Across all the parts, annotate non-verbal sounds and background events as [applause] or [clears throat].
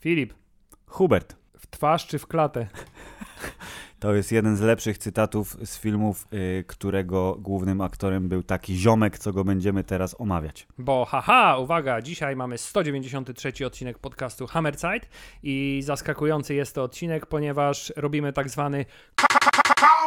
Filip, Hubert. w twarz czy w klatę? [laughs] To jest jeden z lepszych cytatów z filmów, y, którego głównym aktorem był taki ziomek, co go będziemy teraz omawiać. Bo haha, uwaga, dzisiaj mamy 193 odcinek podcastu Hammerzeit i zaskakujący jest to odcinek, ponieważ robimy tak zwany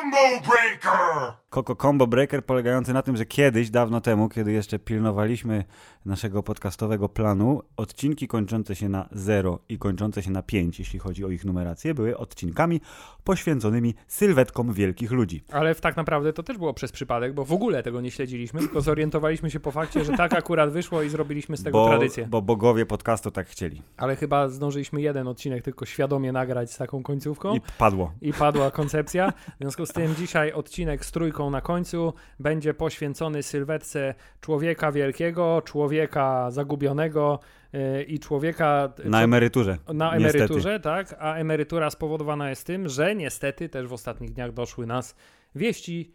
Combo Breaker! Coco Combo Breaker polegający na tym, że kiedyś, dawno temu, kiedy jeszcze pilnowaliśmy naszego podcastowego planu, odcinki kończące się na 0 i kończące się na 5, jeśli chodzi o ich numerację, były odcinkami poświęconymi sylwetkom wielkich ludzi. Ale w tak naprawdę to też było przez przypadek, bo w ogóle tego nie śledziliśmy, tylko zorientowaliśmy się po fakcie, że tak akurat wyszło i zrobiliśmy z tego Bo, tradycję. bo bogowie podcastu tak chcieli. Ale chyba zdążyliśmy jeden odcinek tylko świadomie nagrać z taką końcówką I padło. i padła koncepcja. W związku z tym dzisiaj odcinek z trójką na końcu będzie poświęcony sylwetce człowieka wielkiego, człowieka zagubionego yy, i człowieka Na emeryturze. na Niestety. emeryturze, tak? A emerytura spowodowana jest tym, że niestety też w ostatnich dniach doszły nas wieści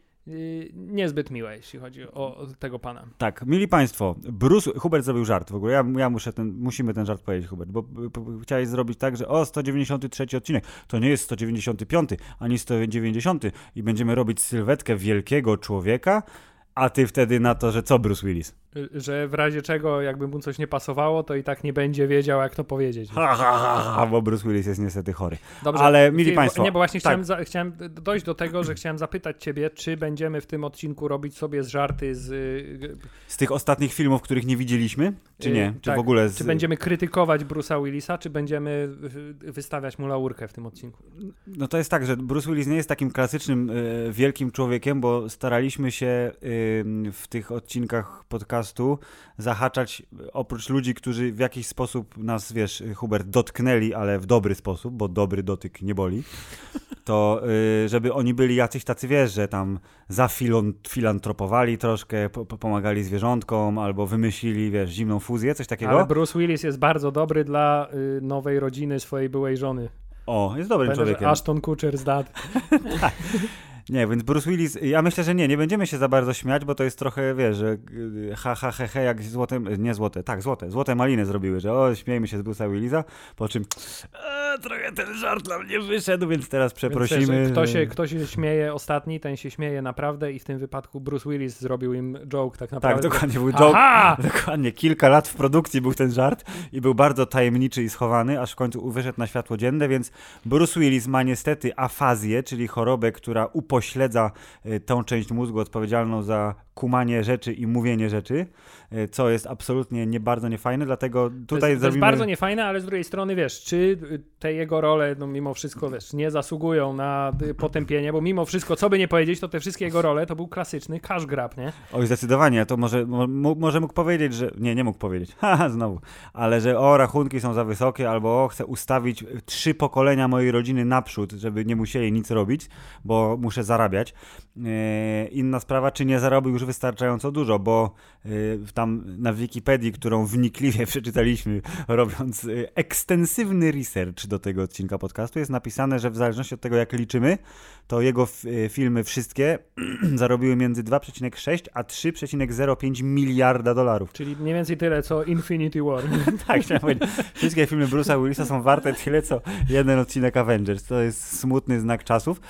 niezbyt miłe, jeśli chodzi o, tego pana. Tak, mili Państwo, Bruce, Hubert zrobił żart w ogóle, ja, ja muszę ten, musimy ten żart powiedzieć, Hubert, bo b, b, chciałeś zrobić tak, że o, 193 odcinek, to nie jest 195, ani 190 i będziemy robić sylwetkę wielkiego człowieka, a ty wtedy na to, że co Bruce Willis? Yy, Że w razie czego, jakby mu coś nie pasowało, to i tak nie będzie wiedział, jak to powiedzieć. Ha, ha, ha, ha, bo Bruce Willis jest niestety chory. Dobrze, Ale, mili państwo, Nie, bo właśnie tak. chciałem, za, chciałem dojść do tego, że chciałem zapytać ciebie, czy będziemy w tym odcinku robić sobie z żarty z... y, Z tych ostatnich filmów, których nie widzieliśmy, czy y, nie? Czy tak, w ogóle z... Czy będziemy krytykować Bruce'a Willisa, czy będziemy y, wystawiać mu laurkę w tym odcinku? No to jest tak, że Bruce Willis nie jest takim klasycznym y, wielkim człowiekiem, bo staraliśmy się y, w tych odcinkach podcastu zahaczać y, oprócz ludzi, którzy w jakiś sposób nas, wiesz, y, Hubert, dotknęli, ale w dobry sposób, bo dobry dotyk nie boli, to y, żeby oni byli jacyś tacy, wiesz, że tam zafilantropowali troszkę, po, po- pomagali zwierzątkom albo wymyślili, wiesz, zimną fuzję, coś takiego. Ale Bruce Willis jest bardzo dobry dla y, nowej rodziny swojej byłej żony. O, jest dobrym Pamiętasz, człowiekiem. Ashton Kutcher z dat. [laughs] Nie, więc Bruce Willis, ja myślę, że nie, nie będziemy się za bardzo śmiać, bo to jest trochę, wiesz, że y, ha, ha, he, he, jak złote, nie złote, tak, złote, złote maliny zrobiły, że o, śmiejmy się z Bruce'a Willisa, po czym e, trochę ten żart nam nie wyszedł, więc teraz przeprosimy. Więc, wiesz, kto, się, kto się śmieje ostatni, ten się śmieje naprawdę i w tym wypadku Bruce Willis zrobił im joke tak Tak, naprawdę. dokładnie, był joke, Aha! [laughs] dokładnie, kilka lat w produkcji był ten żart i był bardzo tajemniczy i schowany, aż w końcu wyszedł na światło dzienne, więc Bruce Willis ma niestety afazję, czyli chorobę, która upośledza y, tą część mózgu odpowiedzialną za kumanie rzeczy i mówienie rzeczy, co jest absolutnie nie bardzo niefajne, dlatego To jest, tutaj to jest zrobimy... bardzo niefajne, ale z drugiej strony wiesz, czy y, te jego role, no mimo wszystko, wiesz, nie zasługują na y, potępienie, bo mimo wszystko, co by nie powiedzieć, to te wszystkie jego role to był klasyczny cash grab, nie? Oj, zdecydowanie, to może, mo, mo- może mógł powiedzieć, że. Nie, nie mógł powiedzieć. [laughs] Haha, znowu. Ale że o, rachunki są za wysokie, albo o, chcę ustawić trzy pokolenia mojej rodziny naprzód, żeby nie musieli nic robić, bo muszę zarabiać. E, inna sprawa, czy nie zarobił już wystarczająco dużo, bo e, tam na Wikipedii, którą wnikliwie [laughs] przeczytaliśmy, robiąc e, ekstensywny research do tego odcinka podcastu, jest napisane, że w zależności od tego, jak liczymy, to jego filmy wszystkie [clears throat] zarobiły między 2,6 a 3,05 miliarda dolarów. Czyli mniej więcej tyle, co Infinity War. [laughs] Tak, chciałem powiedzieć. Wszystkie filmy Bruce'a Willisa są warte tyle, co jeden odcinek Avengers. To jest smutny znak czasów.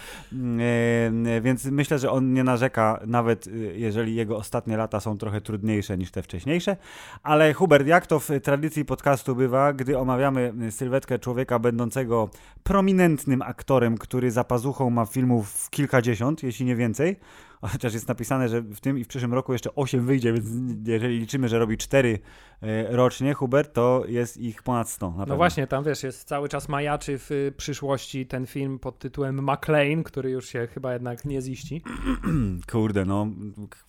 Więc myślę, że on nie narzeka, nawet e, jeżeli jego ostatnie lata są trochę trudniejsze niż te wcześniejsze. Ale Hubert, jak to w tradycji podcastu bywa, gdy omawiamy sylwetkę człowieka będącego prominentnym aktorem, który za pazuchą ma filmów kilkadziesiąt, jeśli nie więcej, chociaż jest napisane, że w tym i w przyszłym roku jeszcze 8 wyjdzie, więc jeżeli liczymy, że robi 4 e, rocznie, Hubert, to jest ich ponad 100. Na No właśnie, tam wiesz, jest cały czas majaczy w y, przyszłości ten film pod tytułem McLean, który już się chyba jednak nie ziści. [clears throat] Kurde, no,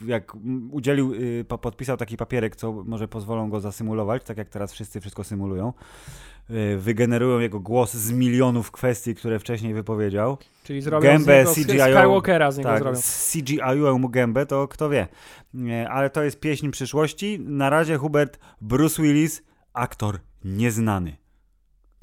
jak udzielił, y, po- podpisał taki papierek, co może pozwolą go zasymulować, tak jak teraz wszyscy wszystko symulują. Y, Wygenerują jego głos z milionów kwestii, które wcześniej wypowiedział. Czyli zrobią Gębę z niego, CGI Skywalkera z niego Tak, zrobią. z CGI-ą mu gębę, to kto wie. Ale to jest pieśń przyszłości. Na razie Hubert Bruce Willis, aktor nieznany.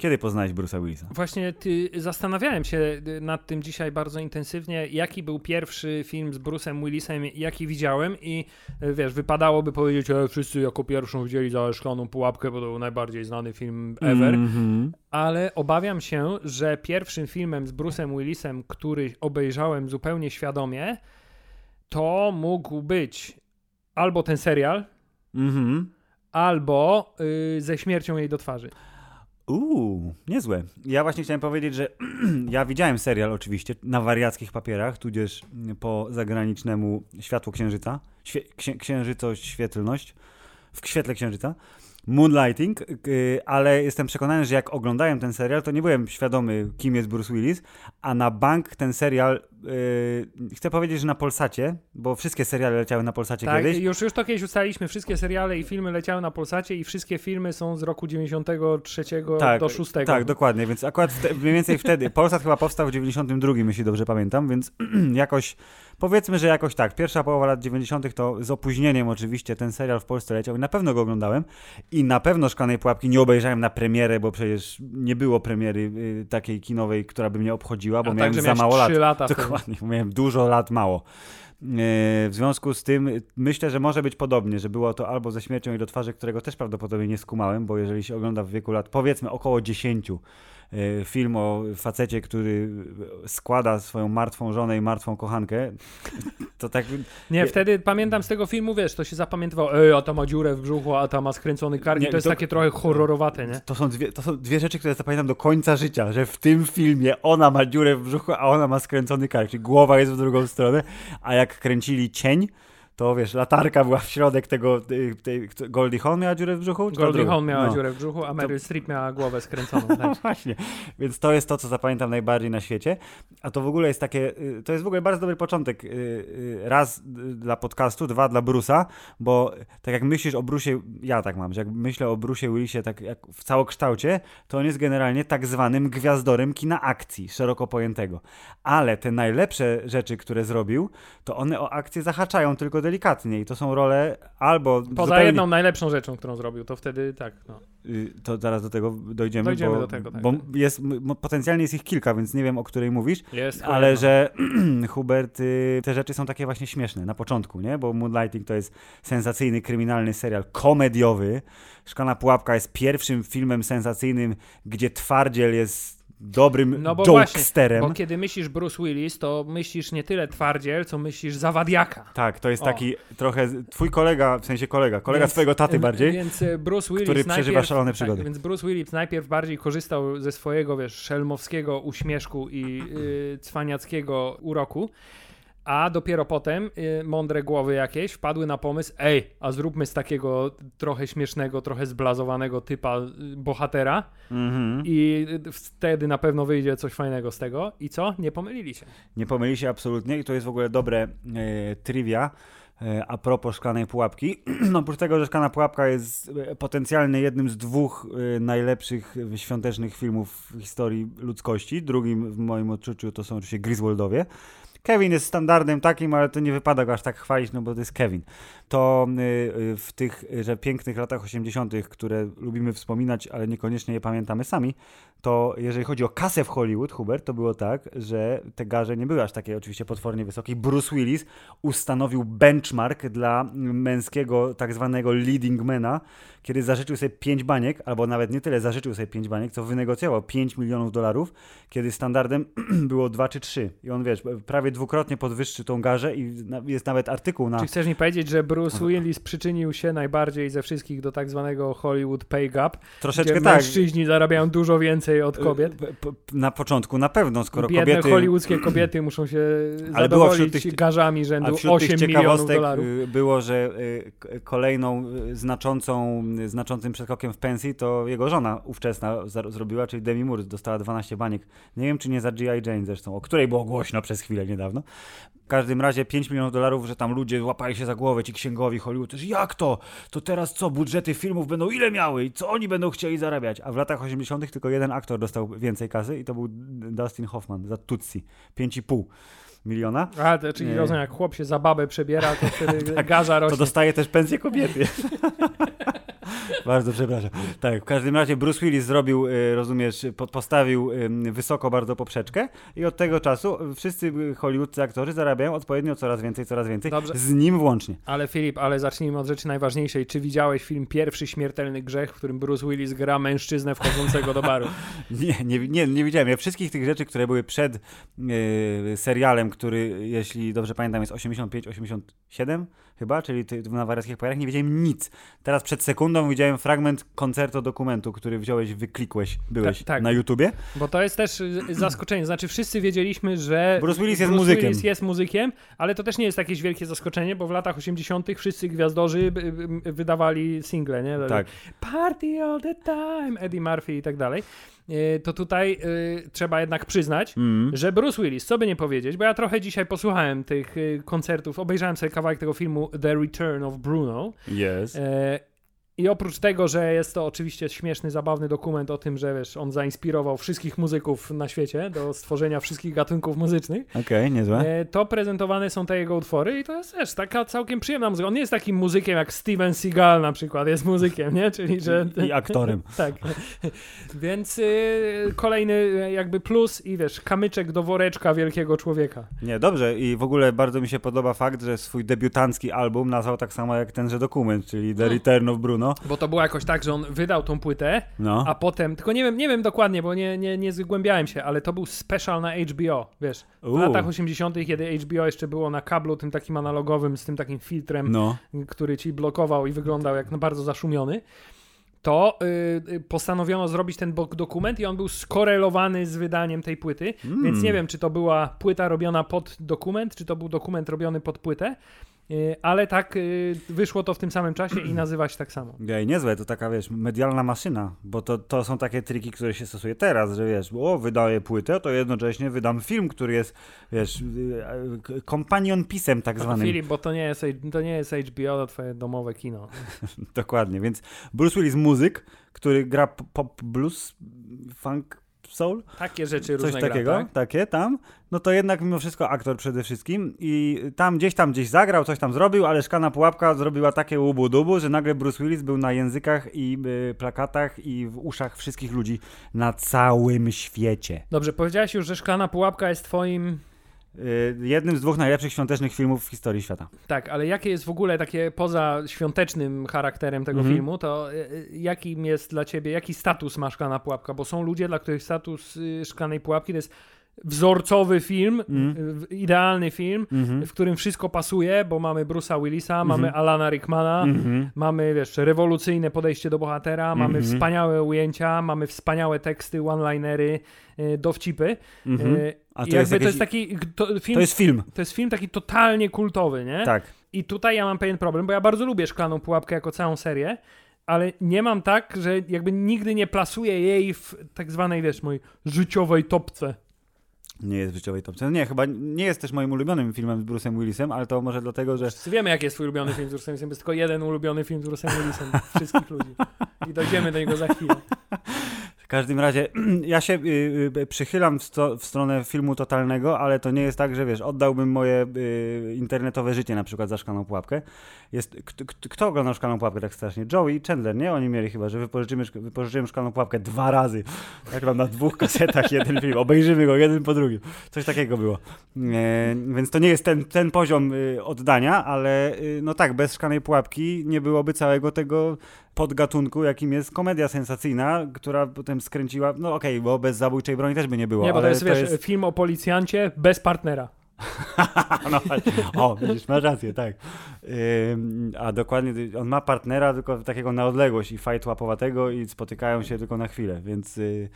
Kiedy poznałeś Bruce'a Willisa? Właśnie ty, zastanawiałem się y, nad tym dzisiaj bardzo intensywnie, jaki był pierwszy film z Bruce'em Willisem, jaki widziałem i y, wiesz, wypadałoby powiedzieć, że wszyscy jako pierwszą widzieli za szklaną pułapkę, bo to był najbardziej znany film ever, Mhm. ale obawiam się, że pierwszym filmem z Bruce'em Willisem, który obejrzałem zupełnie świadomie, to mógł być albo ten serial, Mhm. albo y, ze śmiercią jej do twarzy. Uuu, niezłe. Ja właśnie chciałem powiedzieć, że [clears throat] ja widziałem serial oczywiście na wariackich papierach, tudzież po zagranicznemu Światło Księżyca, świe, księ, świetlność, w świetle księżyca, Moonlighting, ale jestem przekonany, że jak oglądałem ten serial, to nie byłem świadomy, kim jest Bruce Willis, a na bank ten serial, yy, chcę powiedzieć, że na Polsacie, bo wszystkie seriale leciały na Polsacie Tak, kiedyś, już, już to kiedyś ustaliliśmy, wszystkie seriale i filmy leciały na Polsacie i wszystkie filmy są z roku 93 do 6. Tak, dokładnie, więc akurat wte, mniej więcej wtedy, [laughs] Polsat chyba powstał w 92, jeśli dobrze pamiętam, więc [clears throat] jakoś, powiedzmy, że jakoś tak, pierwsza połowa lat 90 to z opóźnieniem oczywiście ten serial w Polsce leciał i na pewno go oglądałem i na pewno Szklanej Pułapki nie obejrzałem na premierę, bo przecież nie było premiery y, takiej kinowej, która by mnie obchodziła, bo A miałem za mało lat. trzy lata wtedy. Dokładnie, miałem dużo lat mało. Yy, W związku z tym myślę, że może być podobnie, że było to albo ze śmiercią i do twarzy, którego też prawdopodobnie nie skumałem, bo jeżeli się ogląda w wieku lat powiedzmy około 10 yy, film o facecie, który składa swoją martwą żonę i martwą kochankę, to tak Nie, wtedy pamiętam z tego filmu, wiesz, to się zapamiętywało, ej, a ta ma dziurę w brzuchu, a ta ma skręcony kark i Nie, to jest to- takie trochę horrorowate, nie? to są, dwie, to są dwie rzeczy, które zapamiętam do końca życia, że w tym filmie ona ma dziurę w brzuchu, a ona ma skręcony kark, czyli głowa jest w drugą stronę, a jak kręcili cień, to wiesz, latarka była w środek tego, tej, tej, Goldie Hawn miała dziurę w brzuchu? Goldie? Hawn miała No. dziurę w brzuchu, a Meryl Streep miała głowę skręconą. [laughs] No Tak. właśnie, więc to jest to, co zapamiętam najbardziej na świecie. A to w ogóle jest takie, y, to jest w ogóle bardzo dobry początek. y, y, Raz y, dla podcastu, dwa dla Brusa, bo tak jak myślisz o Brusie, ja tak mam, że jak myślę o Brusie Willisie tak jak w całokształcie, to on jest generalnie tak zwanym gwiazdorem kina akcji, szeroko pojętego. Ale te najlepsze rzeczy, które zrobił, to one o akcję zahaczają tylko delikatnie i to są role albo Poza zupełnie... jedną najlepszą rzeczą, którą zrobił, to wtedy tak, no. Y, To zaraz do tego dojdziemy, Dojdziemy bo, do tego, tak, bo tak. jest, potencjalnie jest ich kilka, więc nie wiem, o której mówisz, Jest ale że [clears throat] Hubert, y, te rzeczy są takie właśnie śmieszne na początku, nie? Bo Moonlighting to jest sensacyjny, kryminalny serial komediowy. Szklana Pułapka jest pierwszym filmem sensacyjnym, gdzie twardziel jest dobrym No bo właśnie, jokesterem. bo kiedy myślisz Bruce Willis, to myślisz nie tyle twardziel, co myślisz zawadiaka. Tak, to jest O. taki trochę, twój kolega, w sensie kolega, kolega Więc- twojego taty bardziej. Więc e, Bruce Willis który najpierw, przeżywa szalone przygody. Tak, więc Bruce Willis najpierw bardziej korzystał ze swojego, wiesz, szelmowskiego uśmieszku i y, cwaniackiego uroku, a dopiero potem y, mądre głowy jakieś wpadły na pomysł, ej, a zróbmy z takiego trochę śmiesznego, trochę zblazowanego typa y, bohatera Mhm. i y, wtedy na pewno wyjdzie coś fajnego z tego. I co? Nie pomylili się. Nie pomyli się absolutnie i to jest w ogóle dobre trivia a propos szklanej pułapki. [clears throat] No, oprócz tego, że szklana pułapka jest potencjalnie jednym z dwóch najlepszych świątecznych filmów w historii ludzkości. Drugim w moim odczuciu to są oczywiście Griswoldowie. Kevin jest standardem takim, ale to nie wypada go aż tak chwalić, no bo to jest Kevin. To y, y, w tych że pięknych latach 80., które lubimy wspominać, ale niekoniecznie je pamiętamy sami, to jeżeli chodzi o kasę w Hollywood, Hubert, to było tak, że te garze nie były aż takie oczywiście potwornie wysokie. Bruce Willis ustanowił benchmark dla męskiego tak zwanego leading mana, kiedy zażyczył sobie 5 baniek, albo nawet nie tyle zażyczył sobie 5 baniek, co wynegocjował 5 milionów dolarów, kiedy standardem [clears throat] było 2 czy 3. I on, wiesz, prawie dwukrotnie podwyższył tą garzę i jest nawet artykuł na... Czy chcesz mi powiedzieć, że Bruce Willis przyczynił się najbardziej ze wszystkich do tak zwanego Hollywood pay gap, Troszeczkę gdzie tak. mężczyźni zarabiają dużo więcej od kobiet? P- p- Na początku na pewno, skoro Biedne kobiety... hollywoodzkie kobiety muszą się Ale było wśród tych- garzami rzędu wśród 8 tych milionów ciekawostek dolarów. y, było, że y, kolejną y, znaczącą, y, znaczącym przeskokiem w pensji to jego żona ówczesna zrobiła, czyli Demi Moore dostała 12 baniek. Nie wiem, czy nie za G.I. Jane zresztą, o której było głośno przez chwilę niedawno. W każdym razie 5 milionów dolarów, że tam ludzie łapali się za głowę, ci księgowi Hollywood, że jak to? To teraz co, budżety filmów będą ile miały i co oni będą chcieli zarabiać? A w latach 80. tylko jeden aktor dostał więcej kasy i to był Dustin Hoffman za Tutsi. 5,5 miliona. A, to, czyli Nie. rozumiem, jak chłop się za babę przebiera, to wtedy [laughs] garza To rośnie. dostaje też pensję kobiety. [laughs] [laughs] Bardzo przepraszam. Tak, w każdym razie Bruce Willis zrobił, y, rozumiesz, po, postawił wysoko bardzo poprzeczkę i od tego czasu wszyscy hollywoodscy aktorzy zarabiają odpowiednio coraz więcej, coraz więcej. Dobrze. Z nim włącznie. Ale Filip, ale zacznijmy od rzeczy najważniejszej. Czy widziałeś film Pierwszy Śmiertelny Grzech, w którym Bruce Willis gra mężczyznę wchodzącego do baru? [laughs] Nie, nie, nie, nie widziałem. Ja wszystkich tych rzeczy, które były przed y, serialem, który, jeśli dobrze pamiętam, jest 85-87 chyba, czyli na wariackich pojarach, nie wiedziałem nic. Teraz przed sekundą widziałem fragment koncertu dokumentu, który wziąłeś, wyklikłeś, byłeś Tak, tak. na YouTubie. Bo to jest też y, zaskoczenie. Znaczy, wszyscy wiedzieliśmy, że Bruce Willis jest muzykiem. Willis jest muzykiem, ale to też nie jest jakieś wielkie zaskoczenie, bo w latach 80. wszyscy gwiazdorzy y, y, wydawali single, nie? Tak. Party all the time, Eddie Murphy i tak dalej. Y, To tutaj y, trzeba jednak przyznać, Mm. że Bruce Willis, co by nie powiedzieć, bo ja trochę dzisiaj posłuchałem tych y, koncertów, obejrzałem sobie kawałek tego filmu The Return of Bruno. Yes. E, I oprócz tego, że jest to oczywiście śmieszny, zabawny dokument o tym, że wiesz, on zainspirował wszystkich muzyków na świecie do stworzenia wszystkich gatunków muzycznych, Okej, niezłe. e, to prezentowane są te jego utwory i to jest też taka całkiem przyjemna muzyka. On nie jest takim muzykiem jak Steven Seagal na przykład jest muzykiem, nie? Czyli, że... I, aktorem. [laughs] tak. Więc y, kolejny y, jakby plus i wiesz, kamyczek do woreczka wielkiego człowieka. Nie, dobrze i w ogóle bardzo mi się podoba fakt, że swój debiutancki album nazwał tak samo jak tenże dokument, czyli The Return of Bruno. Bo to było jakoś tak, że on wydał tą płytę, No. A potem, tylko nie wiem, nie wiem dokładnie, bo nie, nie, nie zgłębiałem się, ale to był special na HBO, wiesz. W latach 80., kiedy HBO jeszcze było na kablu, tym takim analogowym, z tym takim filtrem, No. który ci blokował i wyglądał jak no bardzo zaszumiony, to y, y, postanowiono zrobić ten dokument i on był skorelowany z wydaniem tej płyty, Mm. więc nie wiem, czy to była płyta robiona pod dokument, czy to był dokument robiony pod płytę, ale tak y, wyszło to w tym samym czasie i nazywa się tak samo. Ej, niezłe, to taka, wiesz, medialna maszyna, bo to, to są takie triki, które się stosuje teraz, że wiesz, o, wydaję płytę, to jednocześnie wydam film, który jest, wiesz, y, companion pisem tak zwanym. Filip, bo to nie, jest, to nie jest HBO, to twoje domowe kino. [laughs] Dokładnie, więc Bruce Willis muzyk, który gra pop, blues, funk, soul, Takie rzeczy coś różne takiego, gra, tak? takie tam, no to jednak mimo wszystko aktor przede wszystkim i tam gdzieś tam gdzieś zagrał, coś tam zrobił, ale Szklana Pułapka zrobiła takie łubu-dubu, że nagle Bruce Willis był na językach i y, plakatach i w uszach wszystkich ludzi na całym świecie. Dobrze, powiedziałeś już, że Szklana Pułapka jest twoim... Y, jednym z dwóch najlepszych świątecznych filmów w historii świata. Tak, ale jakie jest w ogóle takie poza świątecznym charakterem tego Mhm. filmu, to y, y, jakim jest dla ciebie, jaki status ma Szklana Pułapka? Bo są ludzie, dla których status Szklanej Pułapki to jest wzorcowy film, y, idealny film, Mhm. w którym wszystko pasuje, bo mamy Bruce'a Willisa, mamy Alana Rickmana, Mhm. Mamy, wiesz, rewolucyjne podejście do bohatera, mamy Mhm. wspaniałe ujęcia, mamy wspaniałe teksty, one-linery, y, dowcipy. Mhm. Y, A to jest jakby to jakieś- jest taki to, film, To jest film. to jest film taki totalnie kultowy, nie? Tak. I tutaj ja mam pewien problem, bo ja bardzo lubię Szklaną Pułapkę jako całą serię, ale nie mam tak, że jakby nigdy nie plasuję jej w tak zwanej, wiesz, mojej życiowej topce. Nie jest w życiowej topce. No Nie, chyba nie jest też moim ulubionym filmem z Bruce'em Willisem, ale to może dlatego, że Wszyscy wiemy, jaki jest twój ulubiony film z Bruce'em Willisem, jest tylko jeden ulubiony film z Bruce'em Willisem wszystkich ludzi. I dojdziemy do niego za chwilę. W każdym razie [clears throat] ja się y, y, przychylam w, sto, w stronę filmu totalnego, ale to nie jest tak, że wiesz, oddałbym moje y, internetowe życie na przykład za szklaną pułapkę. Jest, kto, kto, oglądał szklaną pułapkę tak strasznie? Joey i Chandler, nie? Oni mieli chyba, że wypożyczymy, wypożyczyłem szklaną pułapkę dwa razy. Jak mam na dwóch kasetach [laughs] jeden film. Obejrzymy go jeden po drugim. Coś takiego było. E, więc to nie jest ten, ten poziom oddania, ale no tak, bez szklanej pułapki nie byłoby całego tego podgatunku, jakim jest komedia sensacyjna, która potem skręciła, no okej, bo bez zabójczej broni też by nie było. Nie, bo to jest, wiesz, film o policjancie bez partnera. [laughs] no, o, widzisz, masz rację, tak. A dokładnie, on ma partnera tylko takiego na odległość i fight łapowatego i spotykają się tylko na chwilę, więc y,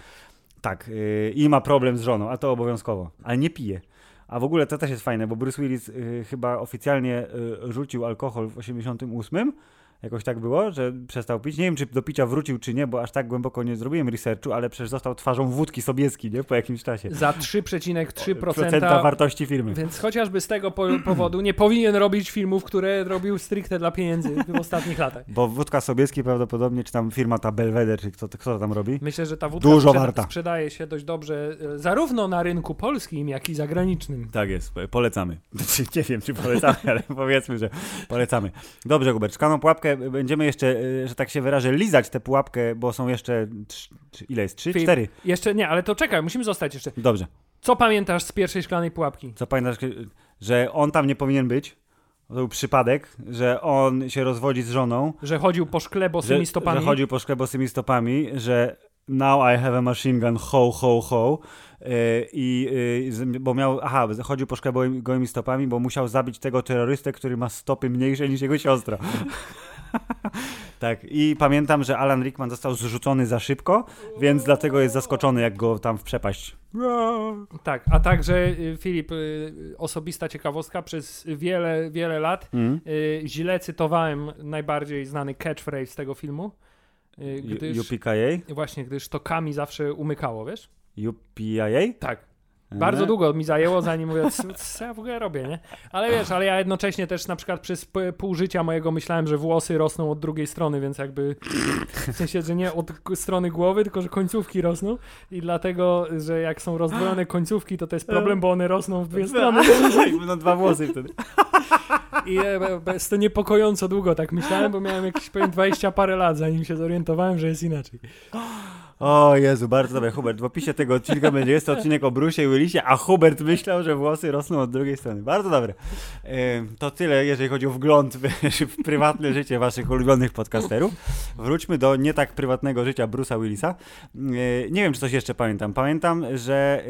tak. Y, I ma problem z żoną, a to obowiązkowo, ale nie pije. A w ogóle to też jest fajne, bo Bruce Willis y, chyba oficjalnie rzucił alkohol w 88. Jakoś tak było, że przestał pić. Nie wiem, czy do picia wrócił, czy nie, bo aż tak głęboko nie zrobiłem researchu, ale przecież został twarzą wódki Sobieski, nie? Po jakimś czasie. Za 3,3% Procenta wartości firmy. Więc chociażby z tego po powodu nie powinien robić filmów, które robił stricte dla pieniędzy w ostatnich latach. Bo wódka Sobieski prawdopodobnie, czy tam firma ta Belvedere, czy kto, kto to tam robi? Myślę, że ta wódka Dużo sprzeda- warta. sprzedaje się dość dobrze e, zarówno na rynku polskim, jak i zagranicznym. Tak jest, polecamy. Znaczy, [laughs] nie wiem, czy polecamy, ale powiedzmy, że polecamy. Dobrze, Hubert, szklaną pułapkę będziemy jeszcze, e, że tak się wyrażę, lizać tę pułapkę, bo są jeszcze, ile jest, trzy, cztery? Jeszcze nie, ale to czekaj, musimy zostać jeszcze. Dobrze. Co pamiętasz z pierwszej szklanej pułapki? Co pamiętasz, że on tam nie powinien być? To był przypadek, że on się rozwodzi z żoną, Że chodził po szkle że, bosymi stopami? że chodził po szkle bosymi stopami, że now I have a machine gun, ho, ho, ho. Yy, I, yy, z- bo miał, aha, chodził po szkle gołymi, stopami, bo musiał zabić tego terrorystę, który ma stopy mniejsze niż jego siostra. [laughs] tak, i pamiętam, że Alan Rickman został zrzucony za szybko, więc dlatego jest zaskoczony, jak go tam w przepaść. Tak, a także y, Filip, y, osobista ciekawostka, przez wiele, wiele lat Mm. y, źle cytowałem najbardziej znany catchphrase z tego filmu, gdyż, UPKA? właśnie, gdyż to Kami zawsze umykało, wiesz? UPIA? Tak. Bardzo E? długo mi zajęło, zanim mówię, co, ja w ogóle robię, nie? Ale wiesz, ale ja jednocześnie też na przykład przez pół życia mojego myślałem, że włosy rosną od drugiej strony, więc jakby w sensie, że nie od strony głowy, tylko że końcówki rosną i dlatego, że jak są rozdwojone końcówki, to to jest problem, bo one rosną w dwie strony [laughs] I będą dwa włosy wtedy. I jest to niepokojąco długo, tak myślałem, bo miałem jakieś powiem 20 parę lat, zanim się zorientowałem, że jest inaczej. O Jezu, bardzo dobre. Hubert, w opisie tego odcinka będzie jest to odcinek o Brusie i Willisie, a Hubert myślał, że włosy rosną od drugiej strony. Bardzo dobre. To tyle, jeżeli chodzi o wgląd w, [laughs] w prywatne życie waszych ulubionych podcasterów. Wróćmy do nie tak prywatnego życia Bruce'a Willisa. Nie wiem, czy coś jeszcze pamiętam. Pamiętam, że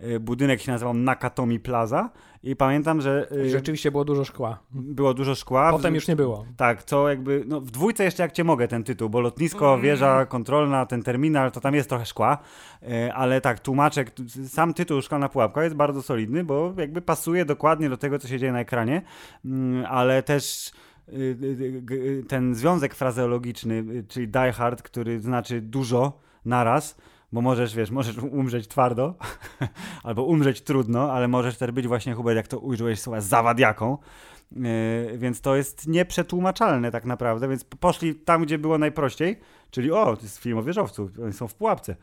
yy, yy, budynek się nazywał Nakatomi Plaza i pamiętam, że yy, Rzeczywiście było dużo szkła. było dużo szkła. Potem już nie było. Tak, co jakby, no w dwójce jeszcze jak cię mogę ten tytuł, bo lotnisko, Mm. wieża kontrolna, ten terminal, to tam jest trochę szkła, e, ale tak, tłumaczek, sam tytuł Szklana Pułapka jest bardzo solidny, bo jakby pasuje dokładnie do tego, co się dzieje na ekranie, Mm, ale też y, y, g- ten związek frazeologiczny, y, czyli die hard, który znaczy dużo naraz, bo możesz, wiesz, możesz umrzeć twardo, [laughs] albo umrzeć trudno, ale możesz też być właśnie, Hubert, jak to użyłeś słowa, zawadiaką, Yy, więc to jest nieprzetłumaczalne tak naprawdę, więc poszli tam, gdzie było najprościej, czyli o, to jest film o wieżowcu, oni są w pułapce.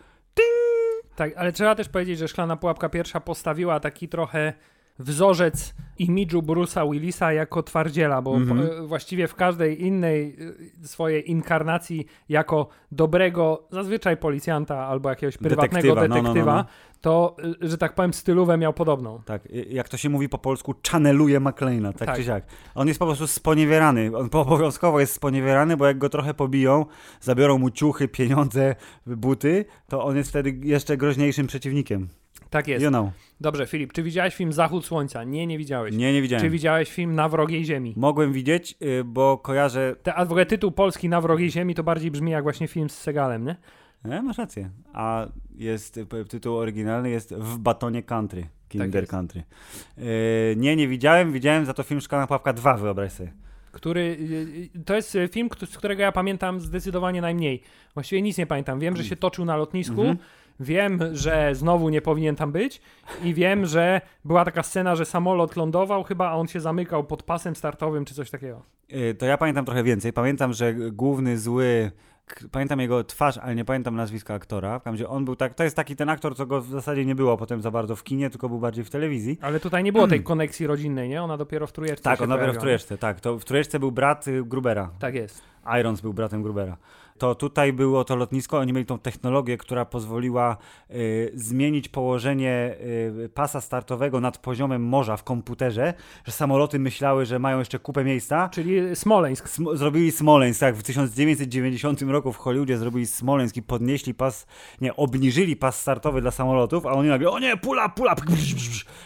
Tak, ale trzeba też powiedzieć, że Szklana Pułapka pierwsza postawiła taki trochę wzorzec imidżu Bruce'a Willisa jako twardziela, bo Mhm. po, właściwie w każdej innej y, swojej inkarnacji jako dobrego, zazwyczaj policjanta albo jakiegoś prywatnego Detektywa, no, detektywa, no, no, no. to, y, że tak powiem, stylówę miał podobną. Tak, y, jak to się mówi po polsku, channeluje McLeana, tak, Tak. czy siak. On jest po prostu sponiewierany, on obowiązkowo jest sponiewierany, bo jak go trochę pobiją, zabiorą mu ciuchy, pieniądze, buty, to on jest wtedy jeszcze groźniejszym przeciwnikiem. Tak jest. You know. Dobrze, Filip, czy widziałeś film Zachód Słońca? Nie, nie widziałeś. Nie, nie widziałem. Czy widziałeś film Na wrogiej ziemi? Mogłem widzieć, y, bo kojarzę... Te, a w ogóle tytuł polski Na wrogiej ziemi to bardziej brzmi jak właśnie film z Segalem, nie? E, masz rację. A jest tytuł oryginalny jest W batonie country. Kinder Tak. Country. E, nie, nie widziałem. Widziałem za to film Szklana Pułapka 2, wyobraź sobie. który y, y, to jest y, film, z którego ja pamiętam zdecydowanie najmniej. Właściwie nic nie pamiętam. Wiem, że się toczył na lotnisku. Mhm. Wiem, że znowu nie powinien tam być i wiem, że była taka scena, że samolot lądował chyba, a on się zamykał pod pasem startowym czy coś takiego. E, to ja pamiętam trochę więcej. Pamiętam, że główny zły... Pamiętam jego twarz, ale nie pamiętam nazwiska aktora. Każdym razie on był tak. To jest taki ten aktor, co go w zasadzie nie było potem za bardzo w kinie, tylko był bardziej w telewizji. Ale tutaj nie było tej koneksji rodzinnej, nie? Ona dopiero w trójeczce Tak, się on dopiero w trójeczce, tak. To w trójeczce był brat y, Grubera. Tak jest. Irons był bratem Grubera. To tutaj było to lotnisko, oni mieli tą technologię, która pozwoliła y, zmienić położenie y, pasa startowego nad poziomem morza w komputerze, że samoloty myślały, że mają jeszcze kupę miejsca. Czyli Smoleńsk. Sm- zrobili Smoleńsk, tak, w 1990 roku w Hollywoodzie zrobili Smoleńsk i podnieśli pas, nie, obniżyli pas startowy dla samolotów, a oni nagle, o nie, pula, pula,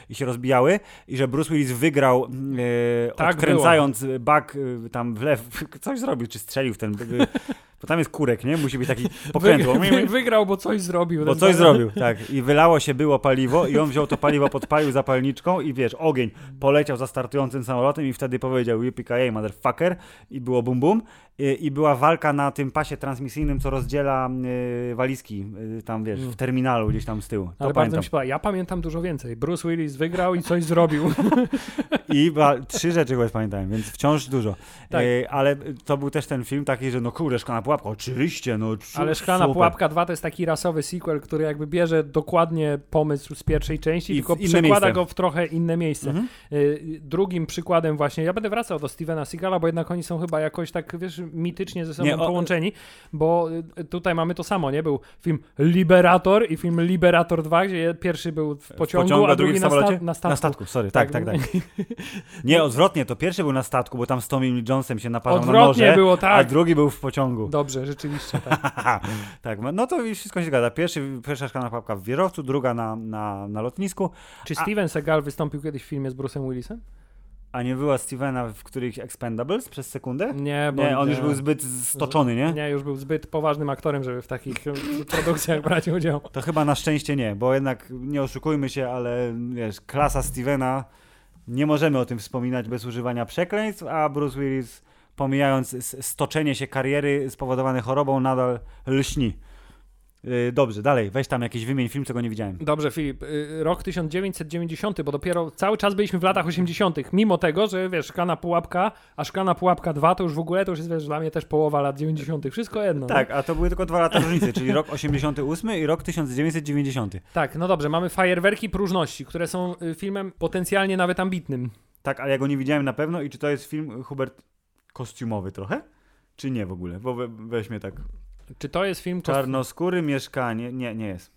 i się rozbijały i że Bruce Willis wygrał e, Tak odkręcając bak e, tam w lew, [laughs] coś zrobił, czy strzelił w ten, e, bo tam jest kurek, nie? Musi być taki [laughs] pokrętło. Wy, wy, wygrał, bo coś zrobił. Bo Ten coś zrobił, tak. I wylało się było paliwo i on wziął to paliwo, podpalił zapalniczką i wiesz, ogień poleciał za startującym samolotem i wtedy powiedział yippee motherfucker i było bum bum. I, była walka na tym pasie transmisyjnym, co rozdziela y, walizki y, tam, wiesz, w terminalu gdzieś tam z tyłu. To Mm. Ale bardzo pamiętam. mi się podoba. Ja pamiętam dużo więcej. Bruce Willis wygrał i coś zrobił. [laughs] I ba, trzy rzeczy chyba pamiętałem, więc wciąż dużo. Tak. E, ale to był też ten film taki, że no kurde, szklana pułapka oczywiście, no Ale Szklana super. Pułapka 2 to jest taki rasowy sequel, który jakby bierze dokładnie pomysł z pierwszej części, I tylko przekłada miejsce. go w trochę inne miejsce. Mhm. Y, Drugim przykładem właśnie, ja będę wracał do Stevena Seagala, bo jednak oni są chyba jakoś tak, wiesz, mitycznie ze sobą Nie, o- połączeni, bo y, tutaj mamy to samo, nie? Był film Liberator i film Liberator 2, gdzie pierwszy był w pociągu, pociągu, a drugi w na, sta- na statku. Na statku, sorry, tak, tak, tak. [laughs] Nie, odwrotnie, to pierwszy był na statku, bo tam z Tommy Lee Jonesem się napadał na Odwrotnie noże, było, a tak. drugi był w pociągu. Dobrze, rzeczywiście, tak. [laughs] tak, no to już wszystko się zgadza. Pierwszy, pierwsza szklana pułapka w wieżowcu, druga na, na, na lotnisku, Czy Steven Seagal wystąpił kiedyś w filmie z Bruce'em Willisem? A nie była Stevena w których Expendables przez sekundę? Nie, bo Nie, on już był zbyt stoczony, nie? Nie, już był zbyt poważnym aktorem, żeby w takich [laughs] produkcjach brać udział. To chyba na szczęście nie, bo jednak nie oszukujmy się, ale wiesz, klasa Stevena, nie możemy o tym wspominać bez używania przekleństw, a Bruce Willis, pomijając stoczenie się kariery spowodowane chorobą, nadal lśni. Yy, Dobrze, dalej, weź tam jakiś wymień film, czego nie widziałem. Dobrze, Filip. y, Rok 1990, bo dopiero cały czas byliśmy w latach 80., mimo tego, że wiesz, szklana pułapka, a szklana pułapka 2 to już w ogóle to już jest wiesz, dla mnie też połowa lat 90. Wszystko jedno. Tak, a to były tylko dwa lata różnicy, czyli rok 88 i rok 1990. Tak, no dobrze, mamy fajerwerki próżności, które są y, filmem potencjalnie nawet ambitnym. Tak, ale ja go nie widziałem na pewno i czy to jest film, Hubert, kostiumowy trochę? Czy nie w ogóle? Bo we, weźmie tak. Czy to jest film kost... Czarnoskóry mieszkanie. Nie, nie jest.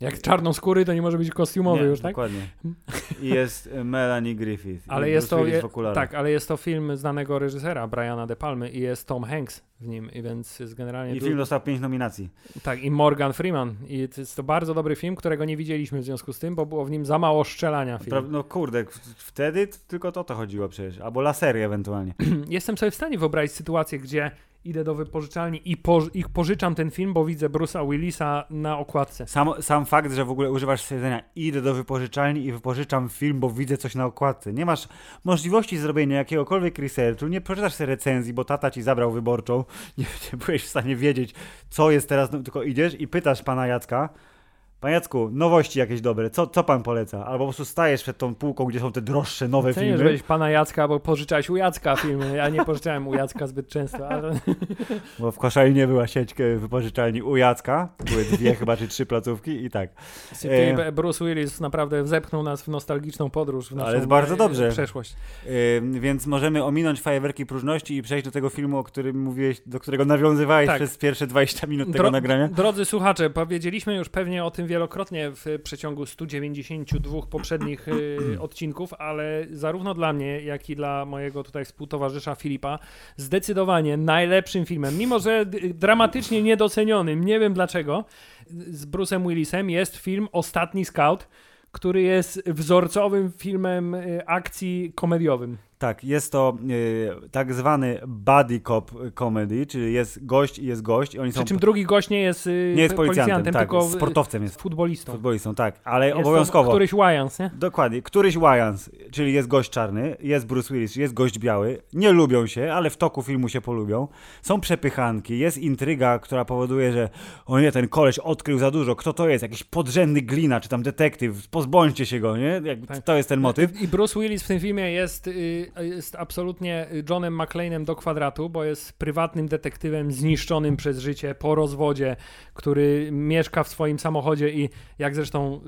jak czarnoskóry, to nie może być kostiumowy nie, już, tak? Dokładnie. [laughs] I jest e, Melanie Griffith. Ale jest to, je, tak, ale jest to film znanego reżysera Briana De Palmy i jest Tom Hanks w nim, i więc jest generalnie I du- film dostał pięć nominacji. Tak, i Morgan Freeman. I to jest to bardzo dobry film, którego nie widzieliśmy w związku z tym, bo było w nim za mało strzelania. Film. No kurde, wtedy tylko to to chodziło przecież. Albo lasery ewentualnie. [clears throat] Jestem sobie w stanie wyobrazić sytuację, gdzie idę do wypożyczalni i, po, i pożyczam ten film, bo widzę Bruce'a Willisa na okładce. Sam, sam fakt, że w ogóle używasz stwierdzenia idę do wypożyczalni i wypożyczam film, bo widzę coś na okładce. Nie masz możliwości zrobienia jakiegokolwiek researchu, nie przeczytasz sobie recenzji, bo tata ci zabrał wyborczą, [laughs] nie, nie byłeś w stanie wiedzieć, co jest teraz, no, tylko idziesz i pytasz pana Jacka, Panie Jacku, nowości jakieś dobre, co, co pan poleca? Albo po prostu stajesz przed tą półką, gdzie są te droższe, nowe Cenię, filmy. byłeś pana Jacka, bo pożyczałeś u Jacka filmy. Ja nie pożyczałem u Jacka zbyt często, ale [laughs] Bo w Koszalinie była sieć e, wypożyczalni u Jacka. Były dwie chyba, czy trzy placówki i tak. Ty, Bruce Willis naprawdę zepchnął nas w nostalgiczną podróż w naszą Ale jest bardzo e, dobrze. przeszłość. Więc możemy ominąć fajerwerki próżności i przejść do tego filmu, o którym mówiłeś, do którego nawiązywałeś Tak. przez pierwsze 20 minut tego Dro- nagrania. Drodzy słuchacze, powiedzieliśmy już pewnie o tym wielokrotnie w przeciągu 192 poprzednich y, [clears throat] odcinków, ale zarówno dla mnie, jak i dla mojego tutaj współtowarzysza Filipa, zdecydowanie najlepszym filmem, mimo że dramatycznie niedocenionym, nie wiem dlaczego, z Bruce'em Willisem jest film Ostatni Scout, który jest wzorcowym filmem y, akcji komediowym. Tak, jest to y, tak zwany buddy cop comedy, czyli jest gość i jest gość. I oni są Przy czym drugi gość nie jest, y, nie jest policjantem, policjantem, tak, tylko sportowcem jest, futbolistą. futbolistą, tak, ale Jest obowiązkowo. któryś Wyans, nie? Dokładnie. Któryś Wyans, czyli jest gość czarny, jest Bruce Willis, jest gość biały. Nie lubią się, ale w toku filmu się polubią. Są przepychanki, jest intryga, która powoduje, że o nie, ten koleś odkrył za dużo. Kto to jest? Jakiś podrzędny glina, czy tam detektyw. Pozbądźcie się go, nie? Jakby Tak. To jest ten motyw. I Bruce Willis w tym filmie jest, y, jest absolutnie Johnem McClane'em do kwadratu, bo jest prywatnym detektywem zniszczonym przez życie po rozwodzie, który mieszka w swoim samochodzie i jak zresztą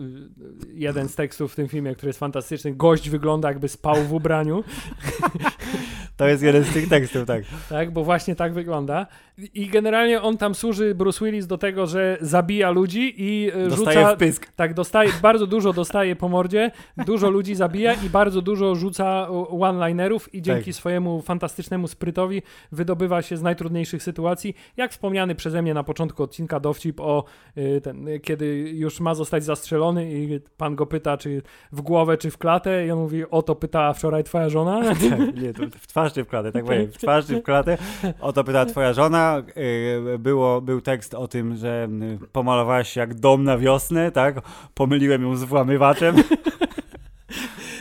y, jeden z tekstów w tym filmie, który jest fantastyczny, gość wygląda jakby spał w ubraniu, [laughs] To jest jeden z tych tekstów, tak. tak, bo właśnie tak wygląda. I generalnie on tam służy, Bruce Willis, do tego, że zabija ludzi i y, Dostaje rzuca... w pysk. Tak, dostaje, bardzo dużo dostaje po mordzie, dużo ludzi zabija i bardzo dużo rzuca one-linerów i dzięki Tak. swojemu fantastycznemu sprytowi wydobywa się z najtrudniejszych sytuacji. Jak wspomniany przeze mnie na początku odcinka dowcip o y, ten, kiedy już ma zostać zastrzelony i pan go pyta, czy w głowę, czy w klatę i on mówi, o to pytała wczoraj twoja żona. Tak, nie, to w twarz czy w klatę, tak [laughs] powiem, twarz w klatę. O to pytała twoja żona. Yy, Było, był tekst o tym, że yy, pomalowałaś jak dom na wiosnę, tak? Pomyliłem ją z włamywaczem. [laughs]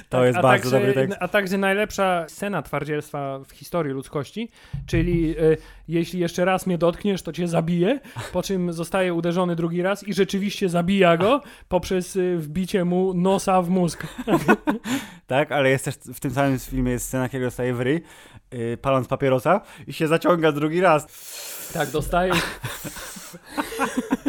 To jest a bardzo także, dobry tekst. A także najlepsza scena twardzielstwa w historii ludzkości, czyli e, jeśli jeszcze raz mnie dotkniesz, to cię zabiję, po czym zostaje uderzony drugi raz i rzeczywiście zabija go poprzez e, wbicie mu nosa w mózg. [laughs] Tak, ale jest też w tym samym filmie jest scena, kiedy dostaje w ryj, yy, paląc papierosa i się zaciąga drugi raz. Tak, dostaje. [laughs]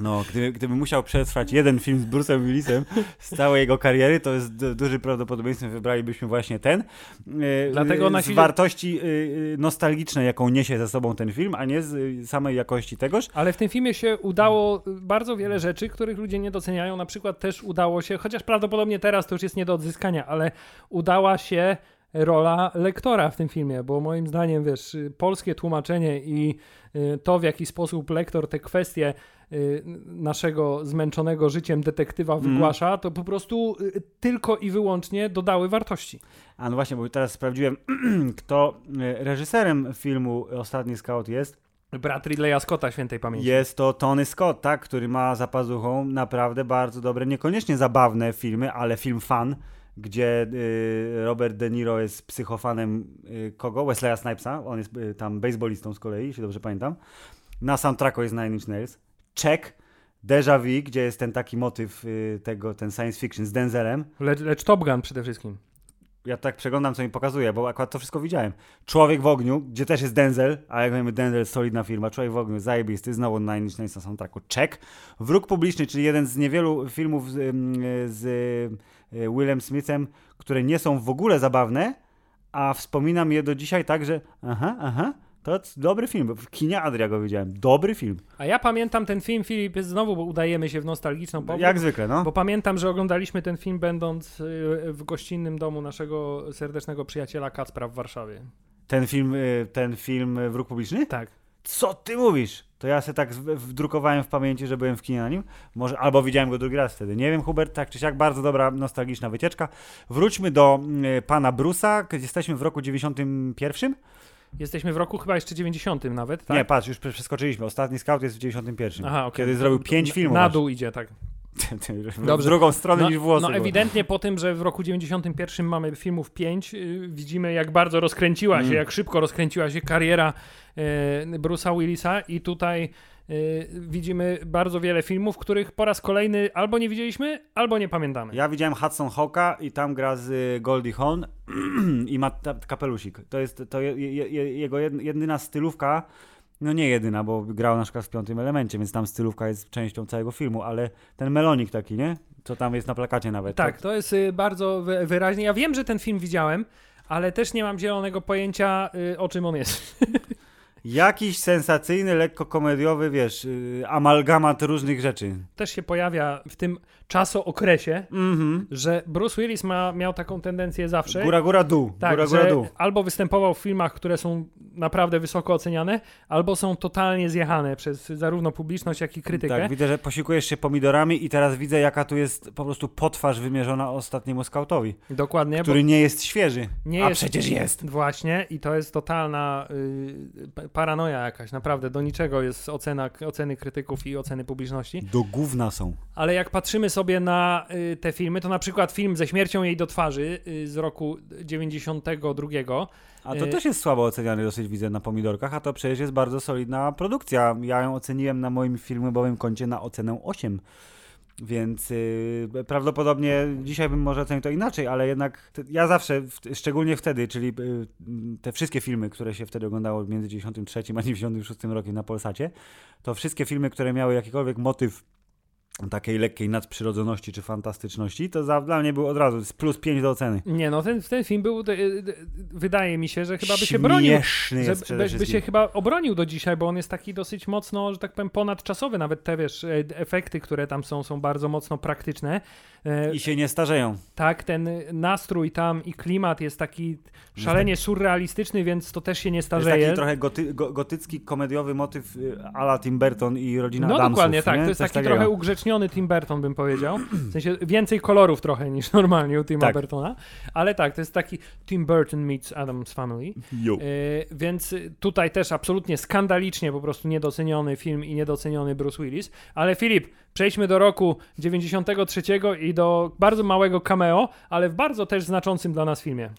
No, gdyby, gdyby musiał przetrwać jeden film z Bruce'em Willisem z całej jego kariery, to jest du- duży prawdopodobieństwem wybralibyśmy właśnie ten. Yy, Dlatego yy, na z wartości yy, nostalgicznej, jaką niesie ze sobą ten film, a nie z samej jakości tegoż. Ale w tym filmie się udało bardzo wiele rzeczy, których ludzie nie doceniają. Na przykład też udało się, chociaż prawdopodobnie teraz to już jest nie do odzyskania, ale udała się rola lektora w tym filmie, bo moim zdaniem, wiesz, y, polskie tłumaczenie i y, to, w jaki sposób lektor te kwestie y, naszego zmęczonego życiem detektywa Mhm. wygłasza, to po prostu y, tylko i wyłącznie dodały wartości. A no właśnie, bo teraz sprawdziłem, [clears throat] kto yy, reżyserem filmu Ostatni Scout jest. Brat Ridleya Scotta, świętej pamięci. Jest to Tony Scott, tak, który ma za pazuchą naprawdę bardzo dobre, niekoniecznie zabawne filmy, ale film fan, gdzie y, Robert De Niro jest psychofanem y, kogo? Wesleya Snipesa, on jest y, tam baseballistą z kolei, jeśli dobrze pamiętam. Na soundtracku jest Nine Inch Nails. Check, Deja Vu, gdzie jest ten taki motyw y, tego, ten science fiction z Denzelem. Lecz, lecz Top Gun przede wszystkim. Ja tak przeglądam, co mi pokazuje, bo akurat to wszystko widziałem. Człowiek w ogniu, gdzie też jest Denzel, a jak wiemy, Denzel solidna firma. Człowiek w ogniu, zajebisty, znowu Nine Inch Nails na soundtracku. Check. Wróg publiczny, czyli jeden z niewielu filmów z, z y, Willem Smithem, które nie są w ogóle zabawne, a wspominam je do dzisiaj tak, że aha, aha, to jest dobry film. W kinie Adria go widziałem. Dobry film. A ja pamiętam ten film, Filip, znowu udajemy się w nostalgiczną powód. Jak zwykle, no. Bo pamiętam, że oglądaliśmy ten film będąc y, w gościnnym domu naszego serdecznego przyjaciela Kacpra w Warszawie. Ten film, y, ten film y, Wróg publiczny? Tak. Co ty mówisz? To ja sobie tak wdrukowałem w pamięci, że byłem w kinie na nim. Może, albo widziałem go drugi raz wtedy. Nie wiem, Hubert, tak czy siak, bardzo dobra, nostalgiczna wycieczka. Wróćmy do y, pana Brusa, gdzie jesteśmy w roku 91. Jesteśmy w roku chyba jeszcze 90 nawet, tak? Nie, patrz, już prze- przeskoczyliśmy. Ostatni scout jest w 91. Aha, okej. Kiedy zrobił pięć Na- filmów. Na dół idzie, tak. [laughs] w Dobrze. drugą stronę No, niż włosy. no ewidentnie po tym, że w roku 91 mamy filmów 5, y, widzimy jak bardzo rozkręciła się, Mm. jak szybko rozkręciła się kariera y, Bruce'a Willisa i tutaj widzimy bardzo wiele filmów, których po raz kolejny albo nie widzieliśmy, albo nie pamiętamy. Ja widziałem Hudson Hawka i tam gra z y, Goldie Hawn [clears throat] i ma kapelusik. To jest to je, je, je, jego jed- jedyna stylówka, no nie jedyna, bo grał na przykład w piątym elemencie, więc tam stylówka jest częścią całego filmu, ale ten melonik taki, nie? Co tam jest na plakacie nawet. Tak, To, to jest y, bardzo wy- wyraźnie. Ja wiem, że ten film widziałem, ale też nie mam zielonego pojęcia, y, o czym on jest. [laughs] jakiś sensacyjny, lekko komediowy, wiesz, y, amalgamat różnych rzeczy. Też się pojawia w tym czasookresie, Mhm. że Bruce Willis ma, miał taką tendencję zawsze. Góra, góra, dół. tak, góra, góra, dół. albo występował w filmach, które są naprawdę wysoko oceniane, albo są totalnie zjechane przez zarówno publiczność, jak i krytykę. Tak, widzę, że posiłkujesz się pomidorami i teraz widzę, jaka tu jest po prostu potwarz wymierzona ostatniemu skautowi, Dokładnie, który nie jest świeży. Nie A jest- przecież jest. właśnie i to jest totalna y, pa- paranoja jakaś, naprawdę do niczego jest ocena, oceny krytyków i oceny publiczności. Do gówna są. Ale jak patrzymy sobie na y, te filmy, to na przykład film ze śmiercią jej do twarzy y, z roku 92. A to Y- też jest słabo oceniany dosyć widzę na pomidorkach, a to przecież jest bardzo solidna produkcja. Ja ją oceniłem na moim filmowym koncie na ocenę 8. Więc yy, prawdopodobnie dzisiaj bym może ocenił to inaczej, ale jednak ja zawsze, szczególnie wtedy, czyli yy, te wszystkie filmy, które się wtedy oglądało między 93 a 96 rokiem na Polsacie, to wszystkie filmy, które miały jakikolwiek motyw takiej lekkiej nadprzyrodzoności czy fantastyczności, to dla mnie był od razu z plus 5 do oceny. Nie, no ten, ten film był, y, y, wydaje mi się, że chyba by się bronił. Śmieszny Że jest przede by, się chyba obronił do dzisiaj, bo on jest taki dosyć mocno, że tak powiem, ponadczasowy. Nawet te, wiesz, e, efekty, które tam są, są bardzo mocno praktyczne. E, I się nie starzeją. Tak, ten nastrój tam i klimat jest taki szalenie surrealistyczny, więc to też się nie To jest starzeje. taki trochę goty, go, gotycki, komediowy motyw y, ala Tim Burton i rodzina No Adamsów. dokładnie tak, nie? to jest Coś taki takiego. trochę ugrzeczniony niedotleniony Tim Burton, bym powiedział. W sensie więcej kolorów trochę niż [laughs] normalnie u Tima Tak. Burtona. Ale tak, to jest taki Tim Burton meets Adam's Family. Jo. E, więc tutaj też absolutnie skandalicznie po prostu niedoceniony film i niedoceniony Bruce Willis. Ale Filip, przejdźmy do roku 93 i do bardzo małego cameo, ale w bardzo też znaczącym dla nas filmie.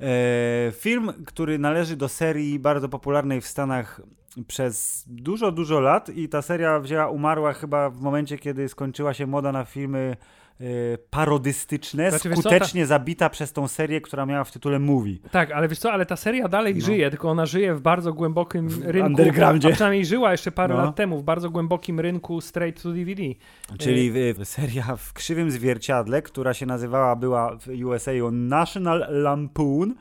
E, film, który należy do serii bardzo popularnej w Stanach przez dużo, dużo lat i ta seria wzięła, umarła chyba w momencie, kiedy skończyła się moda na filmy e, parodystyczne, Znaczy, wiesz co, skutecznie zabita przez tą serię, która miała w tytule Movie. Tak, ale wiesz co, ale ta seria dalej No. żyje, tylko ona żyje w bardzo głębokim rynku. undergroundzie. A przynajmniej żyła jeszcze parę No. lat temu w bardzo głębokim rynku straight to DVD. Czyli e, seria w krzywym zwierciadle, która się nazywała, była w USA National Lampoon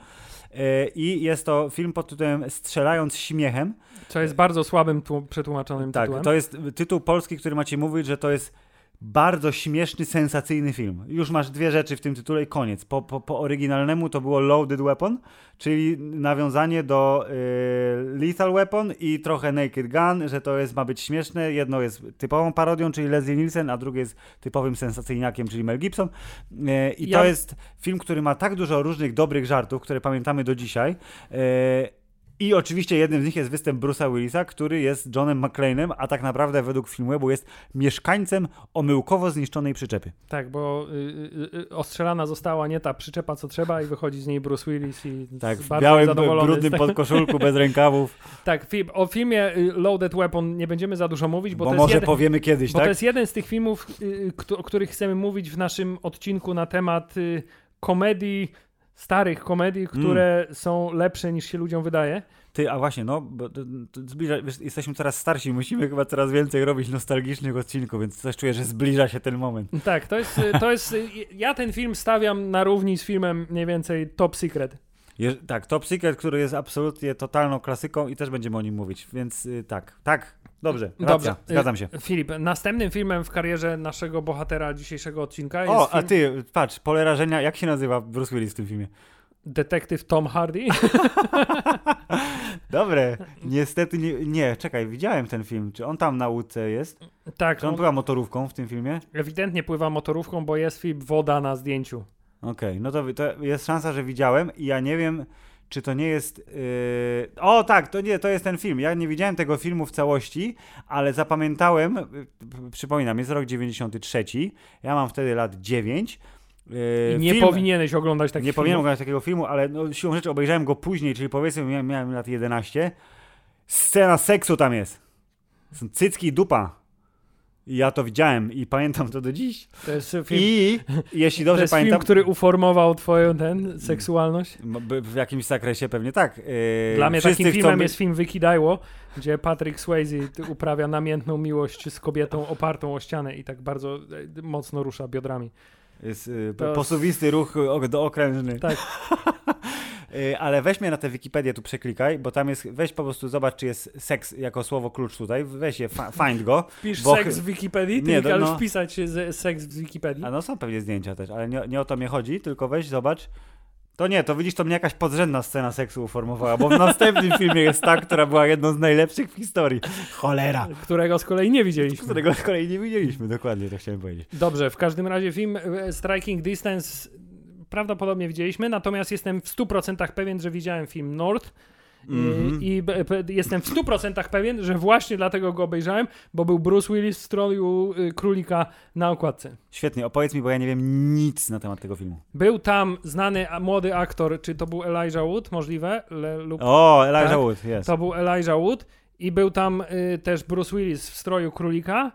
i jest to film pod tytułem Strzelając śmiechem. Co jest bardzo słabym tłu- przetłumaczonym Tak, tytułem. to jest tytuł polski, który macie mówić, że to jest bardzo śmieszny, sensacyjny film. Już masz dwie rzeczy w tym tytule i koniec. Po, po, po oryginalnemu to było Loaded Weapon, czyli nawiązanie do y, Lethal Weapon i trochę Naked Gun, że to jest, ma być śmieszne. Jedno jest typową parodią, czyli Leslie Nielsen, a drugie jest typowym sensacyjniakiem, czyli Mel Gibson. Y, I Ja- to jest film, który ma tak dużo różnych dobrych żartów, które pamiętamy do dzisiaj. Y, i oczywiście jednym z nich jest występ Bruce'a Willisa, który jest Johnem McClane'em, a tak naprawdę według Filmwebu jest mieszkańcem omyłkowo zniszczonej przyczepy. Tak, bo y, y, y, ostrzelana została nie ta przyczepa, co trzeba i wychodzi z niej Bruce Willis i Tak, w białym, brudnym podkoszulku, bez rękawów, [laughs] Tak, film, o filmie y, Loaded Weapon nie będziemy za dużo mówić, bo, bo, może jeden, powiemy kiedyś, bo tak? to jest jeden z tych filmów, y, kto- o których chcemy mówić w naszym odcinku na temat y, komedii, starych komedii, Mm. które są lepsze niż się ludziom wydaje. Ty, a właśnie, no, bo to, to zbliża, wiesz, jesteśmy coraz starsi, musimy chyba coraz więcej robić nostalgicznych odcinków, więc też czuję, że zbliża się ten moment. Tak, to jest, to jest ja ten film stawiam na równi z filmem mniej więcej Top Secret. Je, tak, Top Secret, który jest absolutnie totalną klasyką i też będziemy o nim mówić, więc y, tak, tak, dobrze, racja, Dobrze. zgadzam się. Filip, następnym filmem w karierze naszego bohatera dzisiejszego odcinka jest O, a film ty, patrz, pole rażenia, jak się nazywa Bruce Willis w tym filmie? Detektyw Tom Hardy. [laughs] Dobre, niestety nie, nie, czekaj, widziałem ten film, czy on tam na łódce jest? tak, Czy on on była motorówką w tym filmie? ewidentnie pływa motorówką, bo jest film woda na zdjęciu. Okej, no to, to jest szansa, że widziałem i ja nie wiem, czy to nie jest... Yy... O tak, to nie, to jest ten film. Ja nie widziałem tego filmu w całości, ale zapamiętałem, yy, przypominam, jest rok 93, ja mam wtedy lat 9. Yy, I nie film- powinieneś oglądać takich Nie powinienem oglądać takiego filmu, ale no, siłą rzeczy obejrzałem go później, czyli powiedzmy miałem, miałem lat 11. Scena seksu tam jest. Są cycki i dupa. Ja to widziałem i pamiętam to do dziś. To jest film, I jeśli to dobrze jest film pamiętam, który uformował twoją ten, seksualność. w jakimś zakresie pewnie tak. Yy, Dla mnie takim filmem być- jest film Wykidajło, gdzie Patrick Swayze uprawia namiętną miłość z kobietą opartą o ścianę i tak bardzo e, mocno rusza biodrami. Jest yy, To- posuwisty ruch dookrężny. Tak. Yy, [laughs] ale weź mnie na tę Wikipedię tu przeklikaj, bo tam jest, weź po prostu zobacz, czy jest seks jako słowo klucz tutaj, weź je, find go. Wpisz Bo- seks w Wikipedii, ty Nie, no- wpisać z, seks w Wikipedii. A no są pewnie zdjęcia też, ale nie, nie o to mnie chodzi, tylko weź, zobacz. To nie, to widzisz, to mnie jakaś podrzędna scena seksu uformowała, bo w następnym filmie jest ta, która była jedną z najlepszych w historii. Cholera! Którego z kolei nie widzieliśmy. Którego z kolei nie widzieliśmy, dokładnie to chciałem powiedzieć. Dobrze, w każdym razie film e, Striking Distance prawdopodobnie widzieliśmy, natomiast jestem w 100% pewien, że widziałem film North. I- Mhm. I b- jestem w 100% pewien, że właśnie dlatego go obejrzałem, bo był Bruce Willis w stroju y, królika na okładce. Świetnie, opowiedz mi, bo ja nie wiem nic na temat tego filmu. Był tam znany młody aktor, czy to był Elijah Wood, możliwe? Le, lub O, Elijah Tak? Wood, jest. To był Elijah Wood i był tam y, też Bruce Willis w stroju królika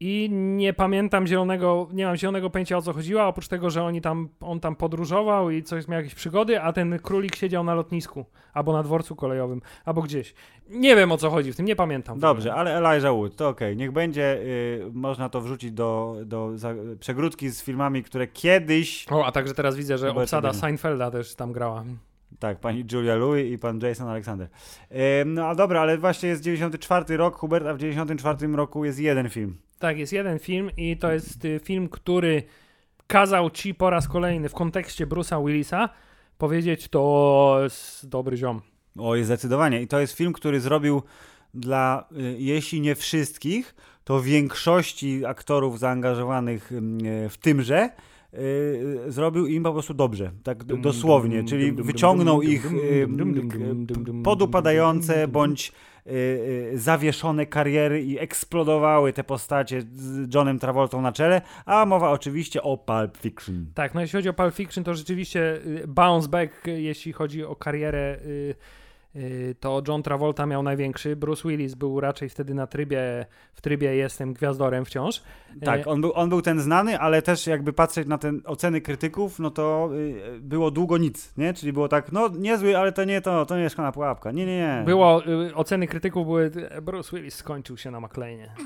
i nie pamiętam zielonego, nie mam zielonego pojęcia o co chodziło, oprócz tego, że oni tam, on tam podróżował i coś miał jakieś przygody, a ten królik siedział na lotnisku, albo na dworcu kolejowym, albo gdzieś. Nie wiem o co chodzi w tym, nie pamiętam. Dobrze, ale Elijah Wood, to okej, niech będzie, y, można to wrzucić do, do za, przegródki z filmami, które kiedyś, O, a także teraz widzę, że obsada. Seinfelda też tam grała. Tak, pani Julia Louis i pan Jason Alexander. No a dobra, ale właśnie jest 94 rok, Hubert, a w 94 roku jest jeden film. Tak, jest jeden film i to jest y, film, który kazał ci po raz kolejny w kontekście Bruce'a Willisa powiedzieć to jest dobry ziom. Oj, zdecydowanie. I to jest film, który zrobił dla, y, jeśli nie wszystkich, to większości aktorów zaangażowanych mm, e, w tymże e, zrobił im po prostu dobrze, tak dosłownie, czyli wyciągnął ich podupadające bądź zawieszone kariery i eksplodowały te postacie z Johnem Travoltą na czele, a mowa oczywiście o Pulp Fiction. Tak, no jeśli chodzi o Pulp Fiction, to rzeczywiście y, bounce back, y, jeśli chodzi o karierę, y, y, to John Travolta miał największy. Bruce Willis był raczej wtedy na trybie, w trybie jestem gwiazdorem wciąż. Tak, E, on był, on był ten znany, ale też jakby patrzeć na te oceny krytyków, no to y, było długo nic, nie? Czyli było tak, no niezły, ale to nie to, to nie jest szklana pułapka. Nie, nie, nie. Było, y, oceny krytyków były, y, Bruce Willis skończył się na McLeanie. [laughs]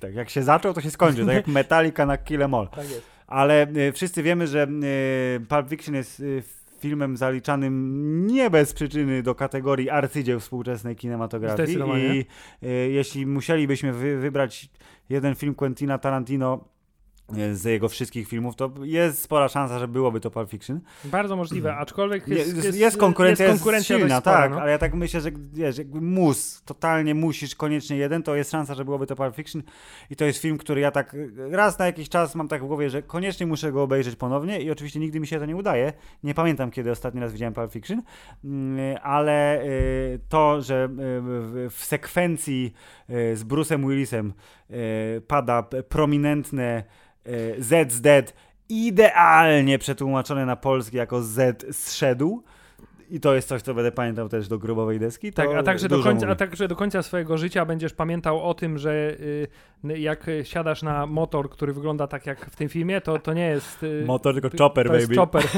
Tak, jak się zaczął, to się skończy, tak jak Metallica na Kill Em All. [laughs] Tak jest. Ale y, wszyscy wiemy, że y, Pulp Fiction jest y, filmem zaliczanym nie bez przyczyny do kategorii arcydzieł współczesnej kinematografii. I y, jeśli musielibyśmy wy, wybrać jeden film Quentina Tarantino z jego wszystkich filmów, to jest spora szansa, że byłoby to Pulp Fiction. Bardzo możliwe, aczkolwiek jest, Jest, jest, konkurencja, jest konkurencja silna, spora, tak, no. ale ja tak myślę, że wiesz, jakby mus, totalnie musisz koniecznie jeden, to jest szansa, że byłoby to Pulp Fiction i to jest film, który ja tak raz na jakiś czas mam tak w głowie, że koniecznie muszę go obejrzeć ponownie i oczywiście nigdy mi się to nie udaje. Nie pamiętam, kiedy ostatni raz widziałem Pulp Fiction, mm, ale y, to, że y, w, sekwencji y, z Bruce'em Willisem pada p- prominentne y, Z's Dead idealnie przetłumaczone na polski jako Z zszedł. I to jest coś, co będę pamiętał też do grobowej deski. Tak, a także, do końca, a także do końca swojego życia będziesz pamiętał o tym, że y, jak siadasz na motor, który wygląda tak jak w tym filmie, to, to nie jest. Y, Motor, tylko chopper, to baby. jest chopper. [laughs] [laughs]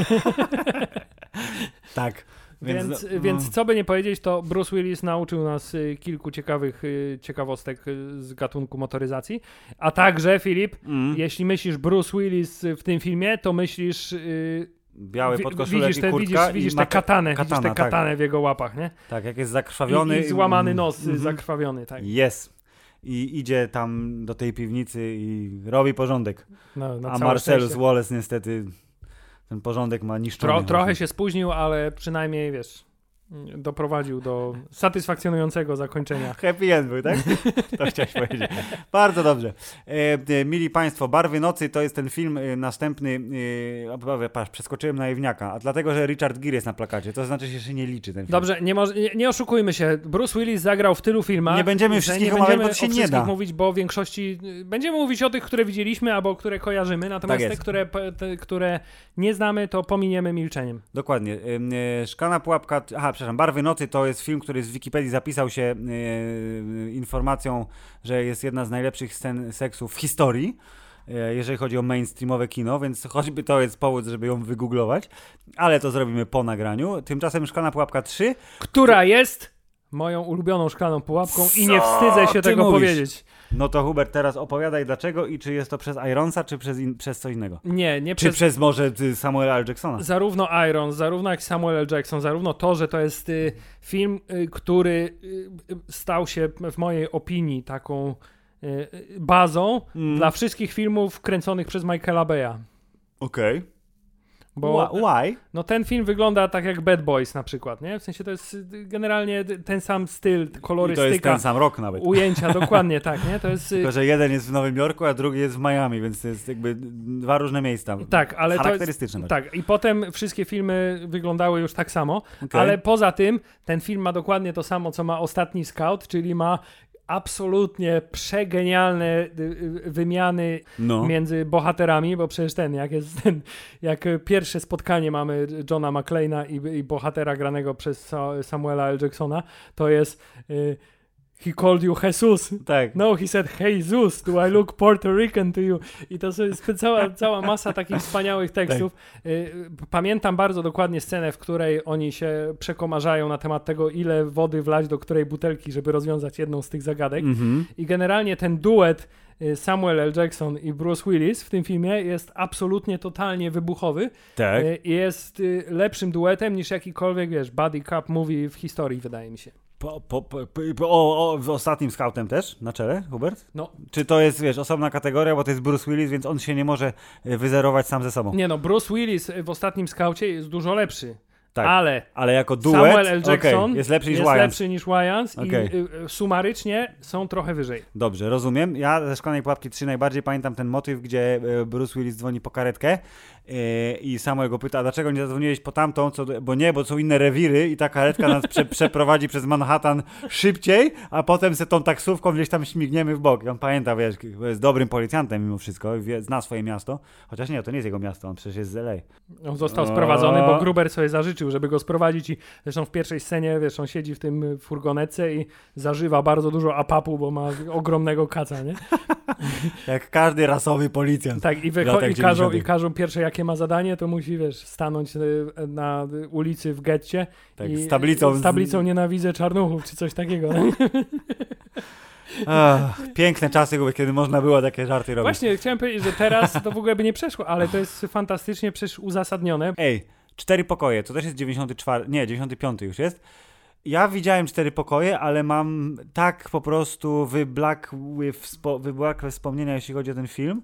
Tak. Więc, no, więc no. co by nie powiedzieć, to Bruce Willis nauczył nas y, kilku ciekawych y, ciekawostek y, z gatunku motoryzacji. A także, Filip, Mm. jeśli myślisz Bruce Willis w tym filmie, to myślisz. Biały podkoszulek widzisz i te, kurtka widzisz, widzisz i maka- katanę, widzisz katana, tę tak. katanę w jego łapach, nie? Tak, jak jest zakrwawiony. I, i złamany mm, nos, y, mhm. zakrwawiony, tak. Jest. I idzie tam do tej piwnicy i robi porządek. No, A Marcellus szczęście. Wallace niestety ten porządek ma niszczony. Tro, trochę się spóźnił, ale przynajmniej wiesz, doprowadził do satysfakcjonującego zakończenia. Happy end był, tak? To chciałeś powiedzieć. Bardzo dobrze. E, mili Państwo, Barwy Nocy to jest ten film e, następny. E, patrz, przeskoczyłem na Jewniaka, a dlatego, że Richard Gere jest na plakacie. To znaczy, że się nie liczy ten film. Dobrze, nie, moż- nie, nie oszukujmy się. Bruce Willis zagrał w tylu filmach. Nie będziemy wszystkich nie omawiać, bo to się nie da. mówić, bo w większości y, będziemy mówić o tych, które widzieliśmy albo które kojarzymy, natomiast Tak te które, te, które nie znamy, to pominiemy milczeniem. Dokładnie. E, Szklana pułapka, aha, przepraszam, Barwy Nocy to jest film, który z Wikipedii zapisał się e, informacją, że jest jedna z najlepszych scen seksu w historii, e, jeżeli chodzi o mainstreamowe kino, więc choćby to jest powód, żeby ją wygooglować, ale to zrobimy po nagraniu. Tymczasem Szklana pułapka 3 Która jest moją ulubioną szklaną pułapką i nie Co wstydzę się ty tego mówisz? powiedzieć. No to Hubert, teraz opowiadaj dlaczego i czy jest to przez Ironsa, czy przez, in, przez co innego? Nie, nie Czy przez przez może y, Samuela L. Jacksona? zarówno Iron, zarówno jak Samuel L. Jackson, zarówno to, że to jest y, film, y, który y, y, stał się w mojej opinii taką y, bazą Mm. dla wszystkich filmów kręconych przez Michaela Beya. Okej. Bo Why? no, ten film wygląda tak jak Bad Boys na przykład, nie? W sensie to jest y, generalnie ten sam styl, I to jest kolorystyka, ten sam rok nawet. ujęcia, [laughs] dokładnie tak, nie? To jest... y, Tylko, że jeden jest w Nowym Jorku, a drugi jest w Miami, więc to jest jakby dwa różne miejsca. Tak, ale to jest, Charakterystyczne. tak. i potem wszystkie filmy wyglądały już tak samo, Okej. ale poza tym ten film ma dokładnie to samo, co ma ostatni Scout, czyli ma absolutnie przegenialne y, y, wymiany No. między bohaterami, bo przecież ten, jak jest ten, jak pierwsze spotkanie mamy Johna McClane'a i, i bohatera granego przez Sa- Samuela L. Jacksona, to jest y, He called you Jesus. Tak. No, he said, Jesus, do I look Puerto Rican to you? I to jest cała, cała masa takich wspaniałych tekstów. Y, Pamiętam bardzo dokładnie scenę, w której oni się przekomarzają na temat tego, ile wody wlać do której butelki, żeby rozwiązać jedną z tych zagadek. Mhm. I generalnie ten duet y, Samuel L. Jackson i Bruce Willis w tym filmie jest absolutnie, totalnie wybuchowy. Tak. Y, i Jest lepszym duetem niż jakikolwiek, wiesz, buddy cup movie w historii, wydaje mi się. Po, po, po, po, o, o, ostatnim scoutem też na czele, Hubert? No, Czy to jest, wiesz, osobna kategoria, bo to jest Bruce Willis, więc on się nie może e, wyzerować sam ze sobą. Nie no, Bruce Willis w ostatnim skaucie jest dużo lepszy. Tak. ale Ale jako duet Samuel L. Jackson jest lepszy niż jest Wyans. lepszy niż Wyans Okej. i y, y, sumarycznie są trochę wyżej. Dobrze, rozumiem. Ja ze Szklanej Pułapki 3 najbardziej pamiętam ten motyw, gdzie e, Bruce Willis dzwoni po karetkę e, i Samuel go pyta, dlaczego nie zadzwoniłeś po tamtą, co, bo nie, bo są inne rewiry i ta karetka nas prze, [laughs] przeprowadzi przez Manhattan szybciej, a potem se tą taksówką gdzieś tam śmigniemy w bok. I on pamięta, wiesz, bo jest dobrym policjantem mimo wszystko, wie, zna swoje miasto, chociaż nie, to nie jest jego miasto, on przecież jest z LA. On został sprowadzony, bo Gruber sobie zażyczył, żeby go sprowadzić i zresztą w pierwszej scenie, wiesz, on siedzi w tym furgonetce i zażywa bardzo dużo apapu, bo ma ogromnego kaca, nie? [laughs] Jak każdy rasowy policjant. Tak, i, wycho- i, każą, 90. i każą pierwsze, jakie ma zadanie, to musi, wiesz, stanąć y, na ulicy w getcie Tak, i z tablicą z tablicą nienawidzę czarnuchów, czy coś takiego. [laughs] Ach, piękne czasy, kiedy można było takie żarty robić. Właśnie, chciałem powiedzieć, że teraz to w ogóle by nie przeszło, ale to jest fantastycznie przecież uzasadnione. Ej, cztery pokoje, to też jest 94, nie, 95 już jest. Ja widziałem cztery pokoje, ale mam tak po prostu wyblakłe, wspo- wyblakłe wspomnienia, jeśli chodzi o ten film,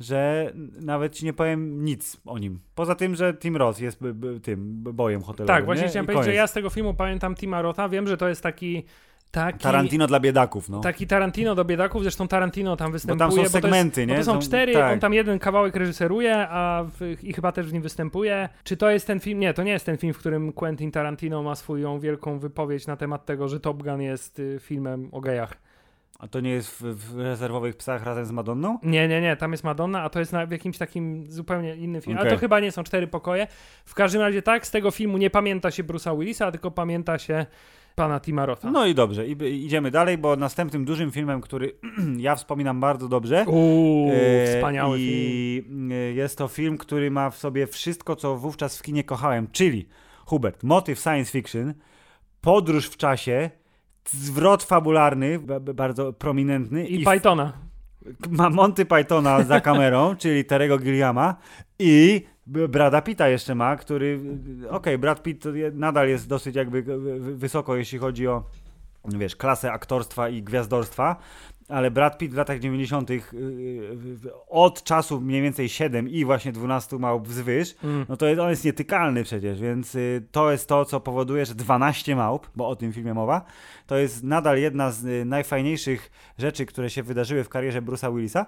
że nawet ci nie powiem nic o nim. Poza tym, że Tim Roth jest b- b- tym bojem hotelowym. Tak, właśnie nie? chciałem I powiedzieć, że koniec. ja z tego filmu pamiętam Tima Rotha, wiem, że to jest taki... taki Tarantino dla biedaków, no. Taki Tarantino do biedaków, zresztą Tarantino tam Bo występuje. tam są jest- segmenty, Bo nie? to są cztery, tak. on tam jeden kawałek reżyseruje, a w, i chyba też w nim występuje. Czy to jest ten film? Nie, to nie jest ten film, w którym Quentin Tarantino ma swoją wielką wypowiedź na temat tego, że Top Gun jest y, filmem o gejach. A to nie jest w, rezerwowych psach razem z Madonną? Nie, nie, nie, tam jest Madonna, a to jest na, w jakimś takim zupełnie innym filmie. Ale Okej. to chyba nie są cztery pokoje. W każdym razie tak, z tego filmu nie pamięta się Bruce'a Willisa, tylko pamięta się pana Tima Rotha. No i dobrze, I, idziemy dalej, bo następnym dużym filmem, który [clears throat] ja wspominam bardzo dobrze, Uuu, E, wspaniały film. I e, jest to film, który ma w sobie wszystko, co wówczas w kinie kochałem, czyli Hubert, motyw science fiction, podróż w czasie, zwrot fabularny, bardzo prominentny I i Pythona. ma Monty Pythona za kamerą, [laughs] czyli Terego Gilliama i Brada Pitta jeszcze ma, który, okej, Brad Pitt nadal jest dosyć jakby wysoko, jeśli chodzi o, wiesz, klasę aktorstwa i gwiazdorstwa, ale Brad Pitt w latach 90. y, y, od czasu mniej więcej 7 i właśnie 12 małp wzwyż, Mm. no to jest, on jest nietykalny przecież, więc y, to jest to, co powoduje, że 12 małp, bo o tym filmie mowa, to jest nadal jedna z y, najfajniejszych rzeczy, które się wydarzyły w karierze Bruce'a Willisa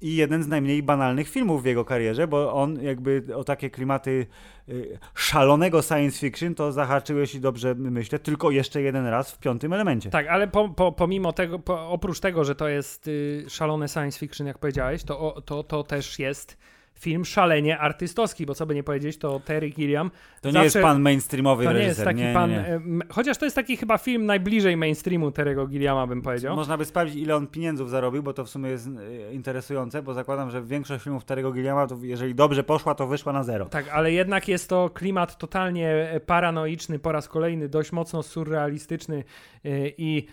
i jeden z najmniej banalnych filmów w jego karierze, bo on jakby o takie klimaty y, szalonego science fiction to zahaczył, jeśli dobrze myślę, tylko jeszcze jeden raz w piątym elemencie. Tak, ale po, po, pomimo tego, po, oprócz tego, że to jest y, szalone science fiction, jak powiedziałeś, to, to, to też jest film szalenie artystowski, bo co by nie powiedzieć, to Terry Gilliam To nie zawsze- jest pan mainstreamowy to nie reżyser. jest taki nie, pan, nie, nie. chociaż to jest taki chyba film najbliżej mainstreamu Terry'ego Gilliama, bym powiedział. Można by sprawdzić, ile on pieniędzów zarobił, bo to w sumie jest e, interesujące, bo zakładam, że większość filmów Terry'ego Gilliama, to jeżeli dobrze poszła, to wyszła na zero. Tak, ale jednak jest to klimat totalnie e, paranoiczny, po raz kolejny dość mocno surrealistyczny e, i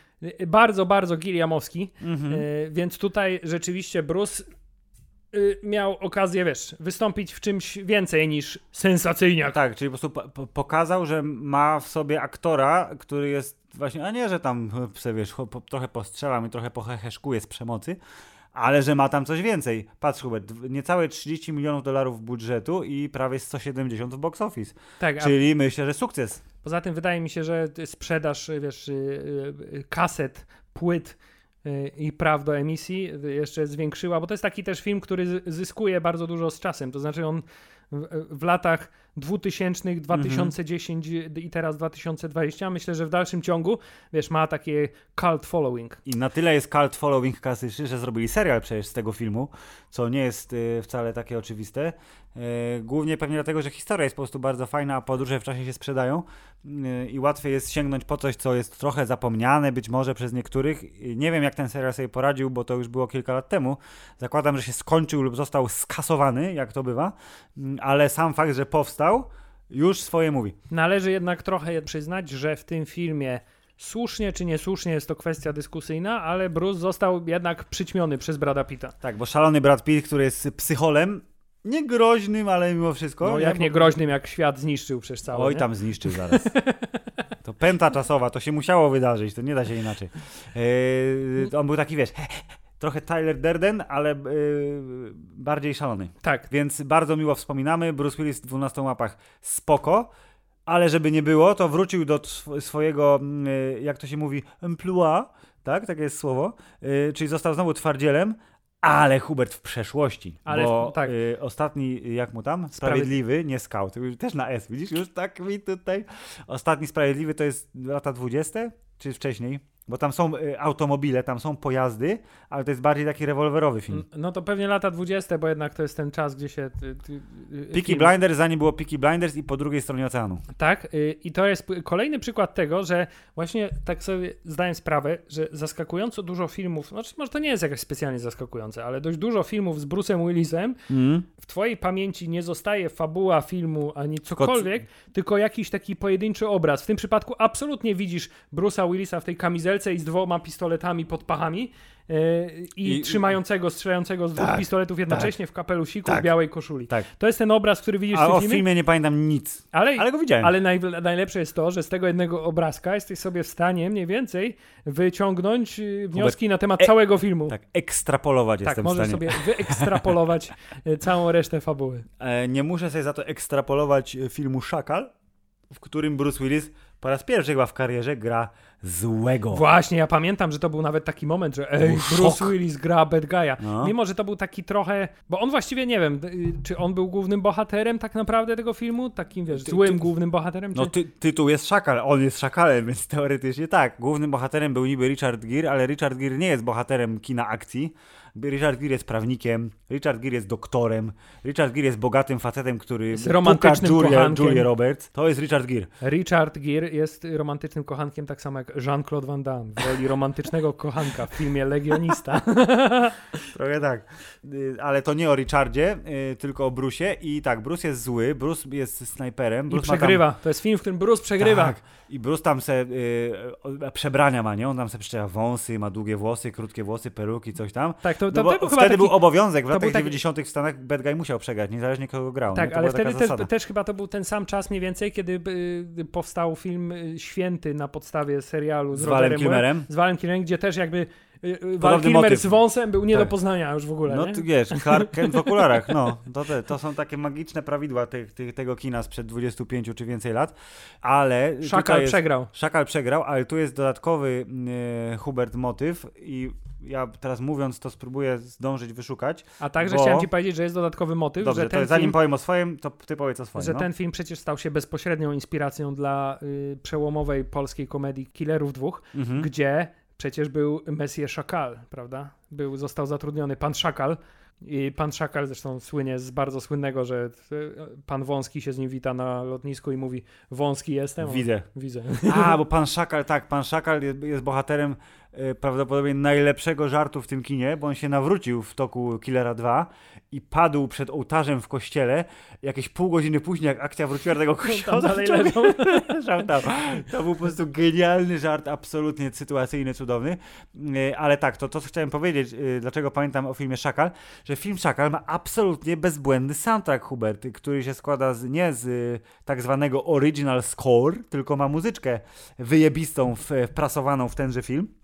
bardzo, bardzo Gilliamowski, Mhm. więc tutaj rzeczywiście Bruce miał okazję, wiesz, wystąpić w czymś więcej niż sensacyjniak. Tak, czyli po prostu po, po, pokazał, że ma w sobie aktora, który jest właśnie, a nie, że tam se, wiesz, po, trochę postrzelam i trochę poheheszkuje z przemocy, ale że ma tam coś więcej. Patrz Hubert, niecałe 30 milionów dolarów budżetu i prawie 170 w box office. Tak, a Czyli myślę, że sukces. poza tym wydaje mi się, że sprzedaż, wiesz, y, y, y, kaset, płyt y, i praw do emisji y, jeszcze zwiększyła, bo to jest taki też film, który zyskuje bardzo dużo z czasem. To znaczy on w, latach 2000, 2010 i teraz 2020, myślę, że w dalszym ciągu, wiesz, ma takie cult following. I na tyle jest cult following klasyczny, że zrobili serial przecież z tego filmu, co nie jest y, wcale takie oczywiste. Y, głównie pewnie dlatego, że historia jest po prostu bardzo fajna, a podróże w czasie się sprzedają y, i łatwiej jest sięgnąć po coś, co jest trochę zapomniane być może przez niektórych. Nie wiem, jak ten serial sobie poradził, bo to już było kilka lat temu. Zakładam, że się skończył lub został skasowany, jak to bywa, y, ale sam fakt, że powstał, już swoje mówi. Należy jednak trochę przyznać, że w tym filmie słusznie czy niesłusznie jest to kwestia dyskusyjna, ale Bruce został jednak przyćmiony przez Brada Pitta. Tak, bo szalony Brad Pitt, który jest psycholem, nie groźnym, ale mimo wszystko. No, jak nie groźnym, jak świat zniszczył przez całe. Oj, nie? tam zniszczył zaraz. [laughs] To pęta czasowa, to się musiało wydarzyć, to nie da się inaczej. Yy, on był taki, wiesz, trochę Tyler Durden, ale yy, bardziej szalony. Tak. Więc bardzo miło wspominamy. Bruce Willis w 12 łapach spoko. ale żeby nie było, to wrócił do sw- swojego, mm, y, jak to się mówi, emploi, tak? Takie jest słowo, y, czyli został znowu twardzielem, ale Hubert w przeszłości, Ale bo tak. y, ostatni, jak mu tam? Sprawiedliwy, nie scout, też na S, widzisz, już tak mi tutaj. Ostatni Sprawiedliwy to jest lata 20, czy wcześniej? Bo tam są y, automobile, tam są pojazdy, ale to jest bardziej taki rewolwerowy film. No to pewnie lata 20, bo jednak to jest ten czas, gdzie się... Ty, ty, y, Peaky film- Blinders, zanim było Peaky Blinders i po drugiej stronie oceanu. Tak, y, i to jest kolejny przykład tego, że właśnie tak sobie zdałem sprawę, że zaskakująco dużo filmów, znaczy może to nie jest jakoś specjalnie zaskakujące, ale dość dużo filmów z Bruce'em Willisem Mm. w twojej pamięci nie zostaje fabuła filmu ani cokolwiek, tylko jakiś taki pojedynczy obraz. W tym przypadku absolutnie widzisz Bruce'a Willisa w tej kamizelce i z dwoma pistoletami pod pachami yy, i, I- trzymającego, strzelającego z dwóch Tak, pistoletów jednocześnie w kapelusiku tak. w białej koszuli. Tak. To jest ten obraz, który widzisz A w o tym filmie. filmie nie pamiętam nic, Ale, ale go widziałem. ale naj, najlepsze jest to, że z tego jednego obrazka jesteś sobie w stanie mniej więcej wyciągnąć y, wnioski na temat e- całego filmu. Tak, ekstrapolować Tak, jestem w stanie. sobie wyekstrapolować [laughs] y, całą resztę fabuły. E, nie muszę sobie za to ekstrapolować e, filmu Szakal, w którym Bruce Willis po raz pierwszy chyba w karierze gra złego. Właśnie, ja pamiętam, że to był nawet taki moment, że ej, Bruce szok. Willis gra bad guy'a. No. Mimo, że to był taki trochę... Bo on właściwie, nie wiem, y, czy on był głównym bohaterem tak naprawdę tego filmu? Takim, wiesz, Ty- złym ty- głównym bohaterem? No czy... ty, tytuł jest Szakal, on jest Szakalem, [laughs] więc teoretycznie tak. Głównym bohaterem był niby Richard Gere, ale Richard Gere nie jest bohaterem kina akcji. Richard Gere jest prawnikiem, Richard Gere jest doktorem, Richard Gere jest bogatym facetem, który puka romantycznym Julię, kochankiem. Julię Roberts. To jest Richard Gere. Richard Gere jest romantycznym kochankiem, tak samo jak Jean-Claude Van Damme w roli romantycznego kochanka w filmie Legionista. [laughs] Trochę tak. Y, Ale to nie o Richardzie, y, tylko o Bruce'ie. I tak, Bruce jest zły, Bruce jest snajperem. I Bruce tam- przegrywa. To jest film, w którym Bruce przegrywa. Tak. I Bruce tam se y, przebrania ma, nie? On tam se przyczepia wąsy, ma długie włosy, krótkie włosy, peruki, coś tam. Tak, to, No wtedy taki... był obowiązek, w latach taki- 90. w Stanach bad guy musiał przegrać, niezależnie kogo grał. Tak, ale wtedy też, też chyba to był ten sam czas mniej więcej, kiedy y, powstał film y, Święty na podstawie serialu z, Z Rogerem Kilmerem. z Valem Kilmerem, gdzie też jakby y, y, Val Podobny Kilmer motyw. z wąsem był nie Tak. do poznania już w ogóle, No nie? ty wiesz, Clark [laughs] Kent w okularach, no. To, te, to są takie magiczne prawidła te, te, tego kina sprzed 25 czy więcej lat, ale Szakal jest, przegrał. Szakal przegrał, ale tu jest dodatkowy e, Hubert motyw i ja teraz mówiąc to spróbuję zdążyć wyszukać. A także bo- chciałem ci powiedzieć, że jest dodatkowy motyw, Dobrze, że to ten zanim film... powiem o swoim, to ty powiedz o swoim. Że no. ten film przecież stał się bezpośrednią inspiracją dla y, przełomowej polskiej komedii Killerów dwóch, Mhm. gdzie przecież był Messier Szakal, prawda? Był, został zatrudniony pan Szakal. I pan Szakal zresztą słynie z bardzo słynnego, że y, pan Wąski się z nim wita na lotnisku i mówi Wąski jestem. Widzę. Widzę. [laughs] A, bo pan Szakal, tak, pan Szakal jest, jest bohaterem e, prawdopodobnie najlepszego żartu w tym kinie, bo on się nawrócił w toku Killera 2 i padł przed ołtarzem w kościele. Jakieś pół godziny później, jak akcja wróciła do tego [laughs] kościoła, Tam leżał tam. To był po prostu genialny żart, absolutnie sytuacyjny, cudowny. E, Ale tak, to to, co chciałem powiedzieć, e, dlaczego pamiętam o filmie Szakal, że film Szakal ma absolutnie bezbłędny soundtrack, Hubert, który się składa z, nie z e, tak zwanego original score, tylko ma muzyczkę wyjebistą, wprasowaną w tenże film.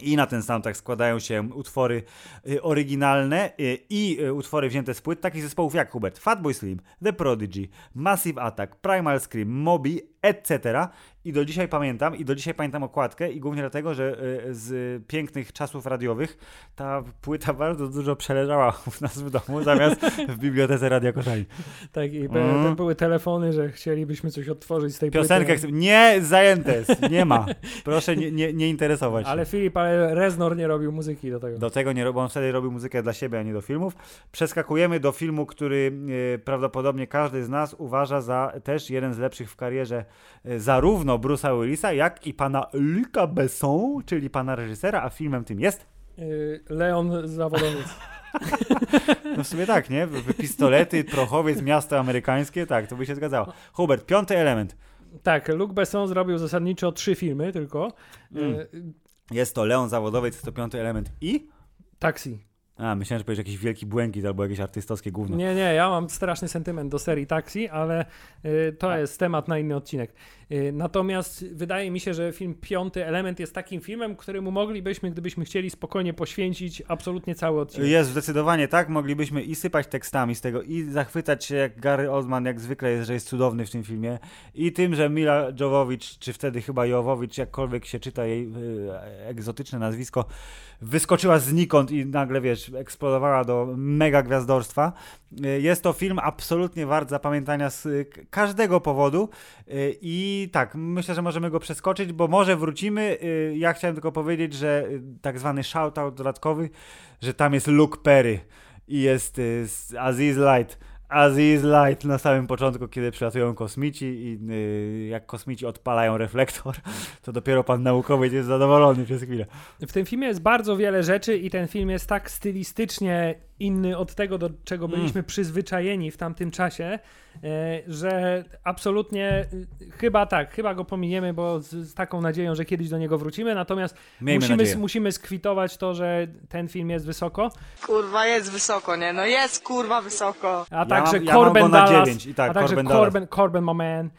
I na ten soundtrack składają się utwory y, oryginalne y, i y, utwory wzięte z płyt takich zespołów jak Hubert, Fatboy Slim, The Prodigy, Massive Attack, Primal Scream, Moby, etc. I do dzisiaj pamiętam, i do dzisiaj pamiętam okładkę i głównie dlatego, że y, z pięknych czasów radiowych ta płyta bardzo dużo przeleżała u nas w domu, zamiast w bibliotece Radia Koszali. Tak, i Mm. były telefony, że chcielibyśmy coś odtworzyć z tej Piosenkę płyty. chcę... Nie, zajęte jest, nie ma. Proszę nie, nie, nie interesować się. Ale Filip, ale Reznor nie robił muzyki do tego. Do tego nie robił, on wtedy robił muzykę dla siebie, a nie do filmów. Przeskakujemy do filmu, który e, prawdopodobnie każdy z nas uważa za też jeden z lepszych w karierze zarówno Bruce'a Willisa, jak i pana Luca Besson, czyli pana reżysera, a filmem tym jest, Y, Leon Zawodowiec. [laughs] no w sumie tak, nie? Pistolety, Prochowiec, miasto amerykańskie, tak, to by się zgadzało. Hubert, piąty element. Tak, Luc Besson zrobił zasadniczo trzy filmy tylko. Mm. Y, Jest to Leon Zawodowiec, to piąty element i... Taxi. A, myślałem, że powiesz jakiś wielki błękit albo jakieś artystowskie gówno. Nie, nie, ja mam straszny sentyment do serii Taxi, ale y, to jest temat na inny odcinek. Y, natomiast wydaje mi się, że film Piąty Element jest takim filmem, któremu moglibyśmy, gdybyśmy chcieli, spokojnie poświęcić absolutnie cały odcinek. Jest zdecydowanie tak, moglibyśmy i sypać tekstami z tego, i zachwycać się jak Gary Oldman, jak zwykle jest, że jest cudowny w tym filmie, i tym, że Mila Jovovich, czy wtedy chyba Jovovich, jakkolwiek się czyta jej y, egzotyczne nazwisko, wyskoczyła znikąd i nagle, wiesz, eksplodowała do mega gwiazdorstwa. Y, Jest to film absolutnie wart zapamiętania z k- każdego powodu y, i tak, myślę, że możemy go przeskoczyć, bo może wrócimy. Ja chciałem tylko powiedzieć, że tak zwany shoutout dodatkowy, że tam jest Luke Perry i jest Aziz Light. Aziz Light na samym początku, kiedy przylatują kosmici i y, jak kosmici odpalają reflektor, [laughs] to dopiero pan naukowiec jest zadowolony przez chwilę. W tym filmie jest bardzo wiele rzeczy i ten film jest tak stylistycznie inny od tego, do czego Mm. byliśmy przyzwyczajeni w tamtym czasie, e, że absolutnie y, chyba tak, chyba go pominiemy, bo z, z taką nadzieją, że kiedyś do niego wrócimy, natomiast Miejmy musimy, nadzieję. musimy skwitować to, że ten film jest wysoko, Kurwa, jest wysoko, nie? No jest kurwa wysoko. a także ja na Dallas, 9 i tak, a także. Corbin, Corbin, my man,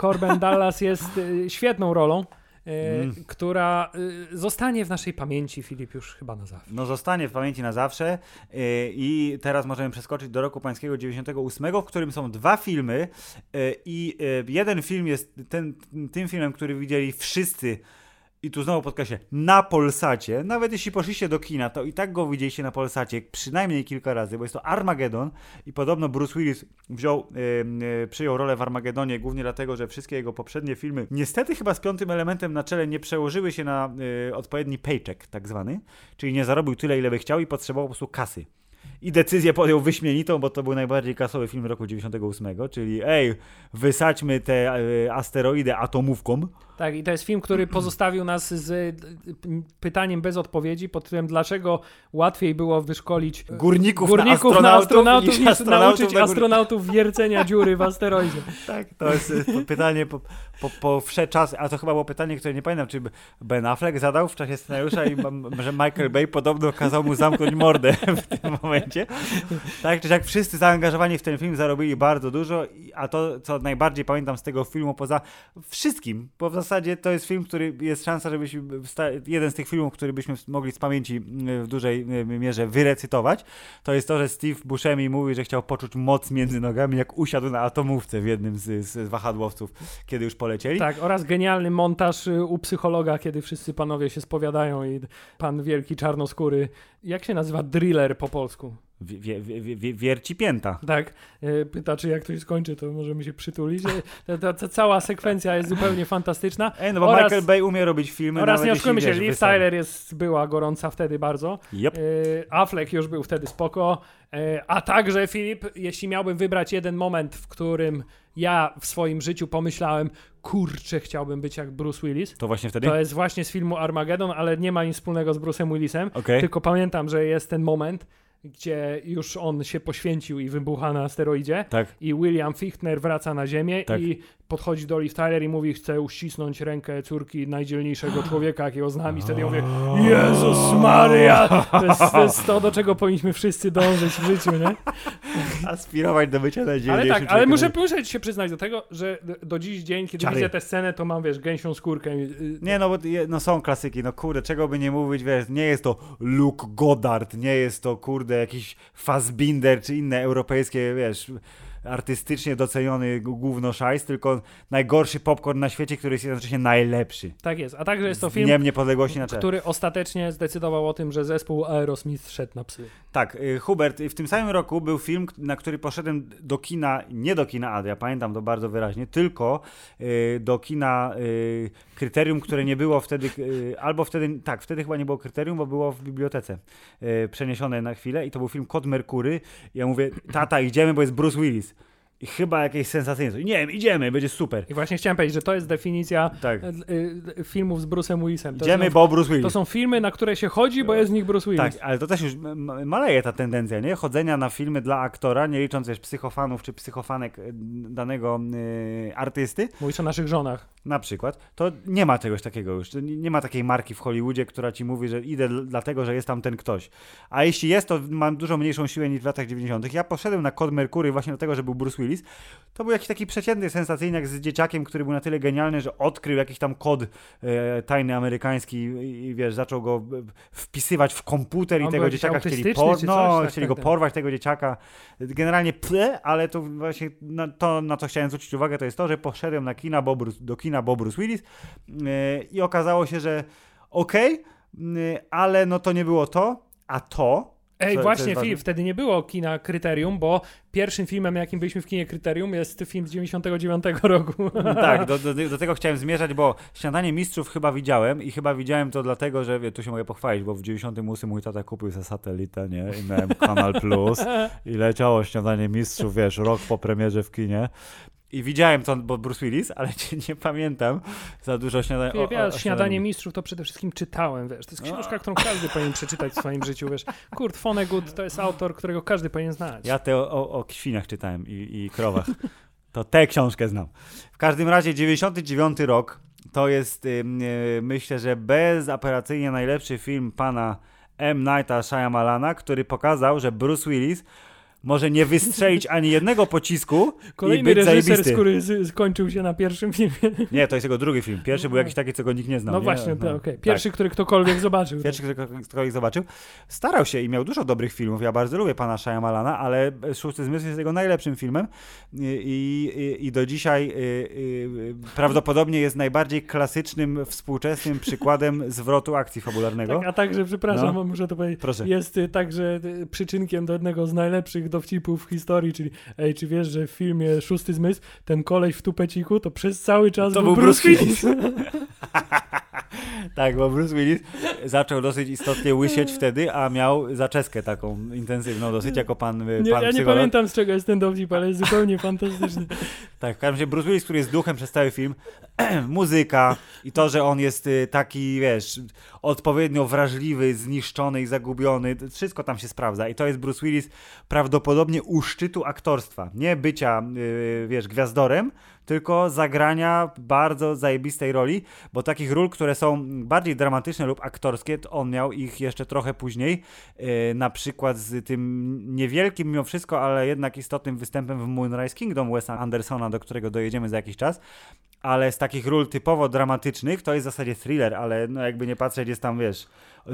Corbin [laughs] Dallas jest y, świetną rolą, Mm. która y, zostanie w naszej pamięci, Filip, już chyba na zawsze. No zostanie w pamięci na zawsze yy, i teraz możemy przeskoczyć do roku pańskiego 98, w którym są dwa filmy i jeden film jest ten, tym filmem, który widzieli wszyscy i tu znowu podkreślę, na Polsacie, nawet jeśli poszliście do kina, to i tak go widzieliście na Polsacie przynajmniej kilka razy, bo jest to Armageddon i podobno Bruce Willis wziął, yy, przyjął rolę w Armagedonie głównie dlatego, że wszystkie jego poprzednie filmy, niestety chyba z piątym elementem na czele, nie przełożyły się na yy, odpowiedni paycheck tak zwany, czyli nie zarobił tyle, ile by chciał i potrzebował po prostu kasy. I decyzję podjął wyśmienitą, bo to był najbardziej kasowy film roku 98, czyli ej, wysadźmy te yy, asteroidy atomówką, Tak, i to jest film, który pozostawił nas z y, pytaniem bez odpowiedzi pod tytułem dlaczego łatwiej było wyszkolić e, Górników, górników na na astronautów, astronautów, niż astronautów nauczyć na astronautów wiercenia dziury w asteroidzie. [laughs] Tak, to jest pytanie po, po, po czasy, a to chyba było pytanie, które nie pamiętam, czy Ben Affleck zadał w czasie scenariusza i że Michael Bay podobno kazał mu zamknąć mordę w tym momencie. [laughs] Tak, czy jak wszyscy zaangażowani w ten film zarobili bardzo dużo, a to, co najbardziej pamiętam z tego filmu, poza wszystkim, bo w zasadzie to jest film, który jest szansa, żebyśmy, jeden z tych filmów, który byśmy mogli z pamięci w dużej mierze wyrecytować, to jest to, że Steve Buscemi mówi, że chciał poczuć moc między nogami, jak usiadł na atomówce w jednym z, z wahadłowców, kiedy już polecieli. Tak, oraz genialny montaż y, u psychologa, kiedy wszyscy panowie się spowiadają i pan wielki czarnoskóry, jak się nazywa driller po polsku? Wie, wie, wie, wie, wierci pięta. Tak, y, pyta czy jak to się skończy, to możemy się przytulić. Y, Ta, ta, ta cała sekwencja jest zupełnie fantastyczna. Ej, no bo Oraz- Michael Bay umie robić filmy, Oraz nie oszukujmy się, Liv Tyler jest, była gorąca wtedy bardzo. Yep. Y, Affleck już był wtedy spoko. A także Filip, jeśli miałbym wybrać jeden moment, w którym ja w swoim życiu pomyślałem, kurczę, chciałbym być jak Bruce Willis. To właśnie wtedy? To jest właśnie z filmu Armageddon, ale nie ma nic wspólnego z Bruce'em Willisem. Okej. Tylko pamiętam, że jest ten moment, gdzie już on się poświęcił i wybucha na asteroidzie. Tak. I William Fichtner wraca na Ziemię Tak. i podchodzi do Liv Tyler i mówi, chcę uścisnąć rękę córki najdzielniejszego [gasps] człowieka, jakiego znam. I wtedy ja mówię, Jezus Maria! To jest, to jest to, do czego powinniśmy wszyscy dążyć w życiu, nie? [laughs] Aspirować do bycia Ale najdzielniejszym tak, ale muszę, muszę się przyznać do tego, że do- dziś dzień, kiedy Czary. widzę tę scenę, to mam, wiesz, gęsią skórkę. y, Nie, no bo no są klasyki, no kurde, czego by nie mówić, wiesz, nie jest to Luke Goddard, nie jest to, kurde, jakiś Fassbinder, czy inne europejskie, wiesz, artystycznie doceniony gówno szajs, tylko najgorszy popcorn na świecie, który jest jednocześnie najlepszy. Tak jest. A także jest to film, Dniem Niepodległości na czele. który ostatecznie zdecydował o tym, że zespół Aerosmith szedł na psy. Tak, y, Hubert, y, w tym samym roku był film, na który poszedłem do kina, nie do kina Adria, pamiętam to bardzo wyraźnie, tylko y, do kina Kryterium, które nie było wtedy, albo wtedy, tak, wtedy chyba nie było Kryterium, bo było w bibliotece przeniesione na chwilę i to był film Kod Merkury. Ja mówię, tata, idziemy, bo jest Bruce Willis. I chyba jakieś sensacyjne. Nie wiem, idziemy, będzie super. I właśnie chciałem powiedzieć, że to jest definicja Tak. e, e, filmów z Bruce'em Willisem. To Idziemy, są, bo Bruce Willis. to są filmy, na które się chodzi, bo jest w nich Bruce Willis. Tak, ale to też już maleje ta tendencja, nie? Chodzenia na filmy dla aktora, nie licząc wiesz, psychofanów czy psychofanek e, danego e, artysty, Mówisz o naszych żonach. Na przykład, to nie ma czegoś takiego już. Nie ma takiej marki w Hollywoodzie, która ci mówi, że idę dl- dlatego, że jest tam ten ktoś. A jeśli jest, to mam dużo mniejszą siłę niż w latach 90. Ja poszedłem na Kod Mercury właśnie dlatego, że był Bruce Willis. To był jakiś taki przeciętny, sensacyjny, jak z dzieciakiem, który był na tyle genialny, że odkrył jakiś tam kod e, tajny amerykański i, i wiesz, zaczął go e, wpisywać w komputer i On był tego dzieciaka chcieli, por- no? Tak, chcieli tak, go tak. porwać, tego dzieciaka. Generalnie ple, ale to właśnie na, to, na co chciałem zwrócić uwagę, to jest to, że poszedłem na kina Bobrus, do kina Bobrus Willis e, i okazało się, że okej, y, ale no to nie było to, a to. Ej, co- co właśnie, jest film, wtedy nie było kina Kryterium, bo pierwszym filmem, jakim byliśmy w kinie Kryterium, jest film z 99 roku. Tak, do, do, do tego chciałem zmierzać, bo Śniadanie Mistrzów chyba widziałem i chyba widziałem to dlatego, że wie, tu się mogę pochwalić, bo w 98 mój tata kupił sobie satelitę, nie? I miałem Kanal Plus i leciało Śniadanie Mistrzów, wiesz, rok po premierze w kinie. I widziałem to, bo Bruce Willis, ale [laughs] nie, pamiętam za dużo śniadania. Ja, ja Śniadanie Mistrzów to przede wszystkim czytałem, wiesz, to jest No. książka, którą każdy powinien przeczytać w swoim życiu, wiesz. Kurt Vonnegut to jest autor, którego każdy powinien znać. Ja te o, o, o świniach czytałem i, i krowach. To tę książkę znam. W każdym razie 99 rok to jest ym, y, myślę, że bezapelacyjnie najlepszy film pana M. Nighta Shyamalana, który pokazał, że Bruce Willis może nie wystrzelić ani jednego pocisku i [laughs] Kolejny być reżyser, zajebisty. który skończył się na pierwszym filmie. [laughs] Nie, to jest jego drugi film. Pierwszy był jakiś taki, co go nikt nie znał. No nie? właśnie, No, to okej. tak. [laughs] Pierwszy, który ktokolwiek zobaczył. Pierwszy, kto, kto ich zobaczył. Starał się i miał dużo dobrych filmów. Ja bardzo lubię pana Shyamalana, ale Szósty Zmysł jest jego najlepszym filmem i, i, i do dzisiaj y, y, prawdopodobnie jest najbardziej klasycznym, współczesnym przykładem zwrotu akcji fabularnego. Tak, a także, przepraszam, No. muszę to powiedzieć, Proszę. jest y, także przyczynkiem do jednego z najlepszych dowcipów w historii, czyli ej, czy wiesz, że w filmie Szósty Zmysł ten koleś w tupeciku to przez cały czas To był był Bruce Bruce Willis. [laughs] [laughs] Tak, bo Bruce Willis zaczął dosyć istotnie łysieć wtedy, a miał zaczeskę taką intensywną dosyć jako pan, y, Nie, pan ja nie psycholog. pamiętam z czego jest ten dowcip, ale jest zupełnie fantastyczny. [laughs] Tak, w każdym razie Bruce Willis, który jest duchem przez cały film, [clears throat] muzyka i to, że on jest y, taki, wiesz, odpowiednio wrażliwy, zniszczony i zagubiony, wszystko tam się sprawdza i to jest Bruce Willis prawdopodobnie u szczytu aktorstwa, nie bycia, y, wiesz, gwiazdorem, tylko zagrania bardzo zajebistej roli, bo takich ról, które są bardziej dramatyczne lub aktorskie, to on miał ich jeszcze trochę później, y, na przykład z tym niewielkim mimo wszystko, ale jednak istotnym występem w Moonrise Kingdom Wesa Andersona, do którego dojedziemy za jakiś czas, ale z takich ról typowo dramatycznych to jest w zasadzie thriller, ale no jakby nie patrzeć jest tam, wiesz,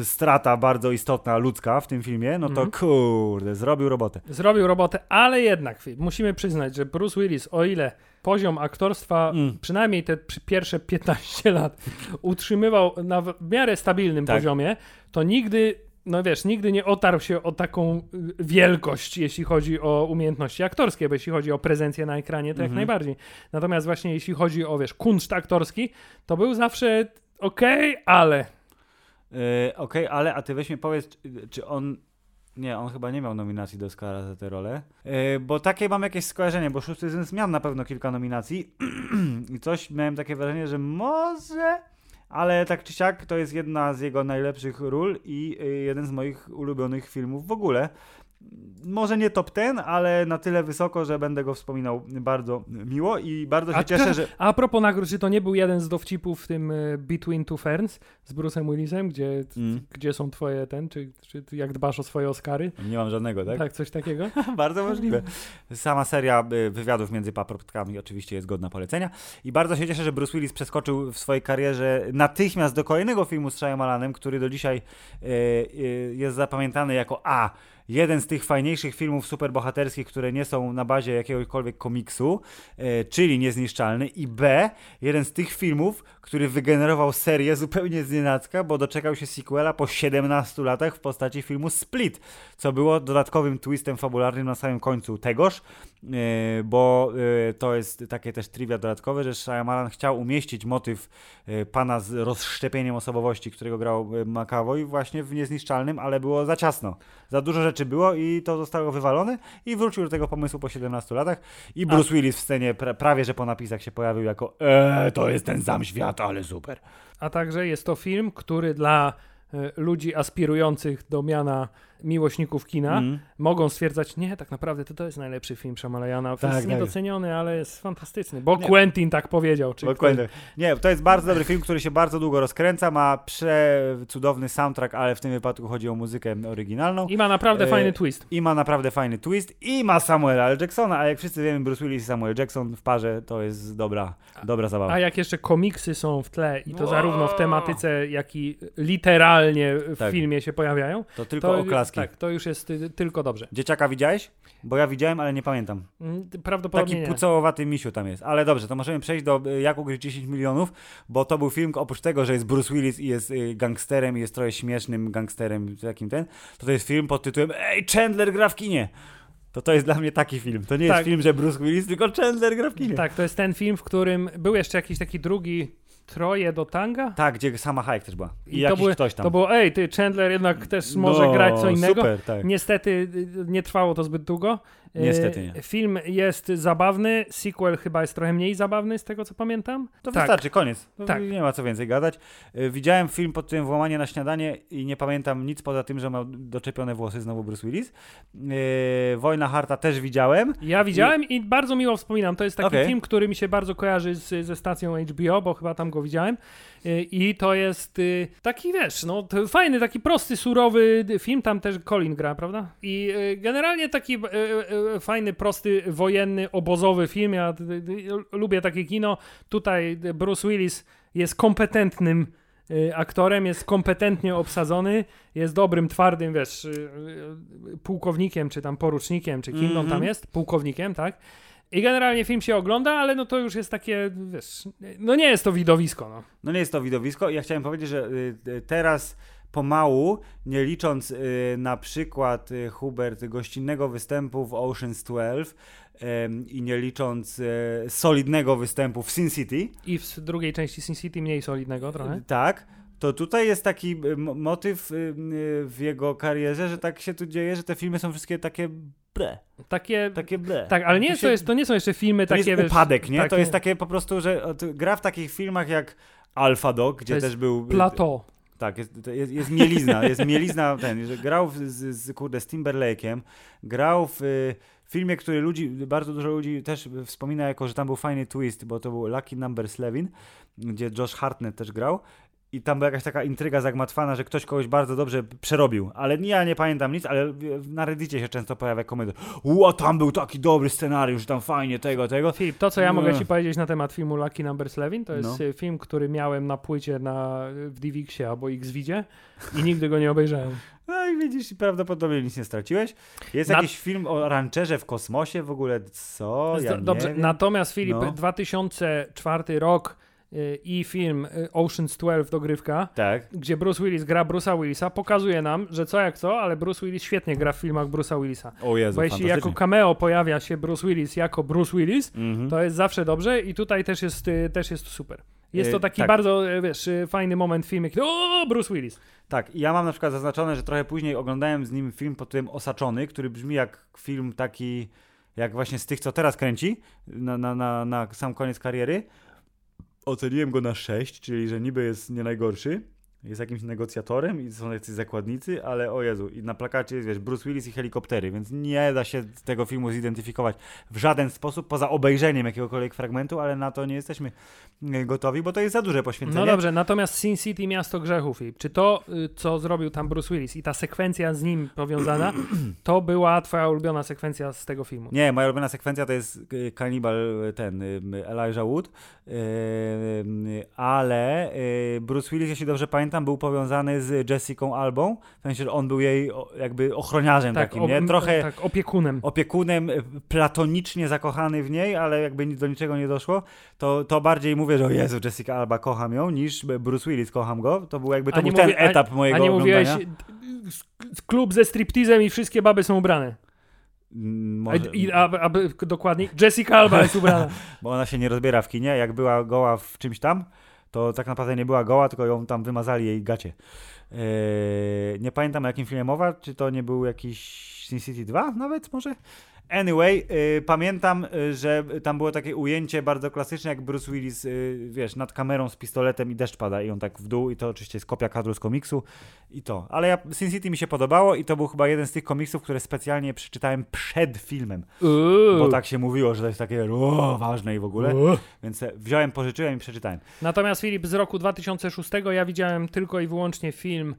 strata bardzo istotna ludzka w tym filmie, no to Mhm. kurde, zrobił robotę. Zrobił robotę, ale jednak musimy przyznać, że Bruce Willis, o ile poziom aktorstwa Mm. przynajmniej te pierwsze 15 lat utrzymywał na w miarę stabilnym Tak. poziomie, to nigdy, no wiesz, nigdy nie otarł się o taką y, wielkość, jeśli chodzi o umiejętności aktorskie, bo jeśli chodzi o prezencję na ekranie, to jak Mhm. najbardziej. Natomiast właśnie jeśli chodzi o, wiesz, kunszt aktorski, to był zawsze okej, ale... Yy, Okej, ale a ty weź mi powiedz, czy- czy on. Nie, on chyba nie miał nominacji do Oscara za tę rolę. Yy, bo takie mam jakieś skojarzenie, bo szósty zmysł miał na pewno kilka nominacji [clears throat] i coś miałem takie wrażenie, że może. Ale tak czy siak to jest jedna z jego najlepszych ról i yy, jeden z moich ulubionych filmów w ogóle. Może nie top ten, ale na tyle wysoko, że będę go wspominał bardzo miło i bardzo się A, cieszę, że. a propos nagród, czy to nie był jeden z dowcipów w tym y, Between Two Ferns z Bruce'em Willisem, gdzie, Mm, gdzie są twoje ten, czy, czy jak dbasz o swoje Oscary? nie mam żadnego, tak? Tak, coś takiego? [laughs] bardzo możliwe. Sama seria y, wywiadów między paprotkami oczywiście jest godna polecenia. I bardzo się cieszę, że Bruce Willis przeskoczył w swojej karierze natychmiast do kolejnego filmu z Shyamalanem, który do dzisiaj y, y, jest zapamiętany jako A. Jeden z tych fajniejszych filmów superbohaterskich, które nie są na bazie jakiegokolwiek komiksu, y, czyli Niezniszczalny. I B. Jeden z tych filmów, który wygenerował serię zupełnie znienacka, bo doczekał się sequela po 17 latach w postaci filmu Split co było dodatkowym twistem fabularnym na samym końcu tegoż, yy, bo yy, to jest takie też trivia dodatkowe, że Shyamalan chciał umieścić motyw pana z rozszczepieniem osobowości, którego grał McAvoy właśnie w Niezniszczalnym, ale było za ciasno. Za dużo rzeczy rzeczy było i to zostało wywalone i wrócił do tego pomysłu po 17 latach i Bruce Willis w scenie pra, prawie, że po napisach się pojawił jako eee, to jest ten sam świat, ale super. A także jest to film, który dla e, ludzi aspirujących do miana miłośników kina Mm. mogą stwierdzać, nie, tak naprawdę to, to jest najlepszy film Shyamalayana. Tak, jest tak. niedoceniony, ale jest fantastyczny, bo Nie. Quentin tak powiedział. Dokładnie. Nie, to jest bardzo dobry film, który się bardzo długo rozkręca, ma przecudowny soundtrack, ale w tym wypadku chodzi o muzykę oryginalną. I ma naprawdę E, fajny twist. I ma naprawdę fajny twist i ma Samuela L. Jacksona, a jak wszyscy wiemy, Bruce Willis i Samuel Jackson w parze to jest dobra, dobra zabawa. A jak jeszcze komiksy są w tle i to Wow. zarówno w tematyce, jak i literalnie w Tak. filmie się pojawiają, To tylko to, tak, to już jest y, tylko dobrze. Dzieciaka widziałeś? Bo ja widziałem, ale nie pamiętam. Mm, Prawdopodobnie Taki nie. pucołowaty misiu tam jest. Ale dobrze, to możemy przejść do y, Jak ugryźć 10 milionów, bo to był film, oprócz tego, że jest Bruce Willis i jest y, gangsterem i jest trochę śmiesznym gangsterem, takim ten, to to jest film pod tytułem Ej, Chandler gra w kinie! To to jest dla mnie taki film. To nie jest Tak. film, że Bruce Willis, tylko Chandler gra w kinie. Tak, to jest ten film, w którym był jeszcze jakiś taki drugi Troje do tanga. Tak, gdzie sama Hayek też była. I, to, jakiś były, ktoś tam. to było, ej, ty, Chandler jednak też może No, grać co innego. Super, tak. Niestety y, nie trwało to zbyt długo. Niestety nie. Film jest zabawny, sequel chyba jest trochę mniej zabawny z tego co pamiętam. To tak. wystarczy, koniec. To Tak. Nie ma co więcej gadać. Y, Widziałem film pod tym Włamanie na śniadanie i nie pamiętam nic poza tym, że miał doczepione włosy znowu Bruce Willis. Yy, Wojna Harta też widziałem. Ja widziałem i, bardzo miło wspominam. To jest taki Okej. film, który mi się bardzo kojarzy z, ze stacją HBO, bo chyba tam go widziałem. I to jest y, taki, wiesz, no fajny, taki prosty, surowy film. Tam też Colin gra, prawda? I y, generalnie taki y, fajny, prosty, wojenny, obozowy film. Ja lubię takie kino. Tutaj Bruce Willis jest kompetentnym aktorem, jest kompetentnie obsadzony, jest dobrym, twardym, wiesz, pułkownikiem, czy tam porucznikiem, czy kim on tam Mhm. jest, pułkownikiem, tak? I generalnie film się ogląda, ale no to już jest takie, wiesz, no nie jest to widowisko, no. No nie jest to widowisko. Ja chciałem powiedzieć, że y, y, teraz pomału, nie licząc y, na przykład y, Hubert gościnnego występu w Ocean's 12 em, i nie licząc solidnego występu w Sin City, I w drugiej części Sin City mniej solidnego trochę. Tak. To tutaj jest taki motyw w jego karierze, że tak się tu dzieje, że te filmy są wszystkie takie ble, Takie, takie ble. tak, ale nie jest, się- to, jest, to nie są jeszcze filmy To takie, jest wiesz, upadek, nie? To takie- jest takie po prostu, że to gra w takich filmach jak Alpha Dog, gdzie jest też był... Plateau. Tak, jest, to jest, jest mielizna, jest mielizna [laughs] ten, że grał w, z, z, kurde, z Timberlake'em, grał w y, filmie, który ludzi, bardzo dużo ludzi też wspomina jako, że tam był fajny twist, bo to był Lucky Number 11, gdzie Josh Hartnett też grał i tam była jakaś taka intryga zagmatwana, że ktoś kogoś bardzo dobrze przerobił, ale ja nie pamiętam nic, ale na Reddicie się często pojawia komedia. Ua, tam był taki dobry scenariusz, tam fajnie tego, tego. Filip, to co ja mogę Nie. ci powiedzieć na temat filmu Lucky Number 11, to jest No. y, film, który miałem na płycie na, w DivXie albo Xvidzie i nigdy go nie obejrzałem. [laughs] No i widzisz, prawdopodobnie nic nie straciłeś. Jest Na- jakiś film o rancherze w kosmosie, w ogóle co? Ja Do- Dobrze, natomiast Filip, No. 2004 rok i film y, Ocean's 12 dogrywka, Tak. gdzie Bruce Willis gra Bruce'a Willisa, pokazuje nam, że co jak co, ale Bruce Willis świetnie gra w filmach Bruce'a Willisa. O Jezu, Bo jeśli jako cameo pojawia się Bruce Willis jako Bruce Willis, Mhm. to jest zawsze dobrze i tutaj też jest, y, też jest super. Jest to Y, taki tak. bardzo, wiesz, fajny moment w filmie, kiedy o, Bruce Willis. Tak, i ja mam na przykład zaznaczone, że trochę później oglądałem z nim film pod tytułem Osaczony, który brzmi jak film taki, jak właśnie z tych, co teraz kręci, na, na, na, na sam koniec kariery. Oceniłem go na 6, czyli że niby jest nie najgorszy. Jest jakimś negocjatorem i są jacyś zakładnicy, ale o Jezu, i na plakacie jest, wiesz, Bruce Willis i helikoptery, więc nie da się tego filmu zidentyfikować w żaden sposób, poza obejrzeniem jakiegokolwiek fragmentu, ale na to nie jesteśmy e, gotowi, bo to jest za duże poświęcenie. No dobrze, natomiast Sin City Miasto Grzechów, Filip, czy to, y, co zrobił tam Bruce Willis i ta sekwencja z nim powiązana, [clears throat] to była twoja ulubiona sekwencja z tego filmu? Nie, moja ulubiona sekwencja to jest y, kanibal y, ten, Elijah Wood, ale Bruce Willis, jeśli dobrze pamiętam, był powiązany z Jessicą Albą, w sensie, że on był jej jakby ochroniarzem takim, ob- nie? Trochę tak, opiekunem. opiekunem, y, platonicznie zakochany w niej, ale jakby nic do niczego nie doszło, to, to bardziej mówię, że o Jezu, Jessica Alba, kocham ją, niż Bruce Willis, kocham go. To był jakby, to A był ten mówi- a- etap mojego A nie mówiłeś, oglądania. y, klub ze striptizem i wszystkie baby są ubrane. Mm, A, Może, i, a, aby, dokładniej, Jessica Alba jest ubrana. [laughs] bo ona się nie rozbiera w kinie, jak była goła w czymś tam, to tak naprawdę nie była goła, tylko ją tam wymazali jej gacie. Eee, nie pamiętam o jakim filmie mowa, czy to nie był jakiś Sin City 2 nawet może? Anyway, y, pamiętam, y, że tam było takie ujęcie bardzo klasyczne, jak Bruce Willis, y, wiesz, nad kamerą z pistoletem i deszcz pada i on tak w dół i to oczywiście jest kopia kadru z komiksu i to. Ale ja, Sin City mi się podobało i to był chyba jeden z tych komiksów, które specjalnie przeczytałem przed filmem, Uuu. bo tak się mówiło, że to jest takie o, ważne i w ogóle, Uuu. więc e, wziąłem, pożyczyłem i przeczytałem. Natomiast Filip, z roku 2006 ja widziałem tylko i wyłącznie film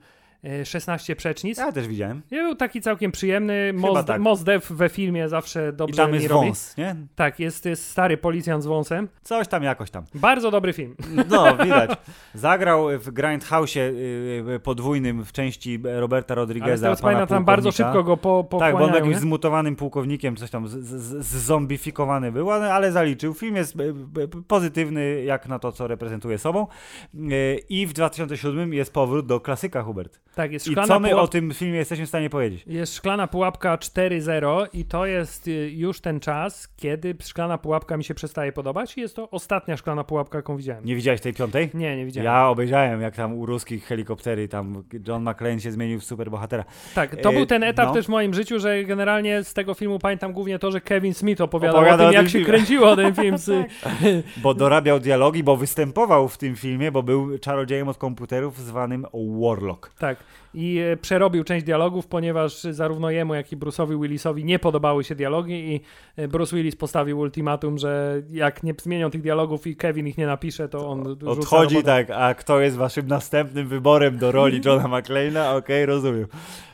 16 przecznic. Ja też widziałem. Nie był taki całkiem przyjemny. Mos, tak. Mos Def we filmie zawsze I dobrze tam mi jest robi. wąs, nie? Tak, jest, jest stary policjant z wąsem. Coś tam jakoś tam. Bardzo dobry film. No, [laughs] widać. Zagrał w Grindhouse'ie y, y, podwójnym w części Roberta Ale Rodrigueza. co pana tam bardzo szybko go po, Tak, bo on jakimś nie? zmutowanym pułkownikiem, coś tam z- z- zombifikowany był, ale, ale zaliczył. Film jest e, e, pozytywny jak na to, co reprezentuje sobą. E, I w 2007 jest powrót do klasyka, Hubert. Tak, jest I szklana, co my pułap... o tym filmie jesteśmy w stanie powiedzieć? jest szklana pułapka 4.0 i to jest y, już ten czas, kiedy szklana pułapka mi się przestaje podobać i jest to ostatnia szklana pułapka, jaką widziałem. Nie widziałeś tej piątej? Nie, nie widziałem. Ja obejrzałem, jak tam u ruskich helikoptery, tam John McClane się zmienił w superbohatera. Tak, to E, był ten etap no. też w moim życiu, że generalnie z tego filmu pamiętam głównie to, że Kevin Smith opowiadał Opowiada o o tym, jak tym się filmie. kręciło ten film. Z... [laughs] Bo dorabiał dialogi, bo występował w tym filmie, bo był czarodziejem od komputerów zwanym Warlock. tak. I e, przerobił część dialogów, ponieważ zarówno jemu, jak i Bruce'owi Willisowi nie podobały się dialogi i e, Bruce Willis postawił ultimatum, że jak nie zmienią tych dialogów i Kevin ich nie napisze, to on Odchodzi tak, a kto jest waszym następnym wyborem do roli Johna McClane'a? Okej, rozumiem.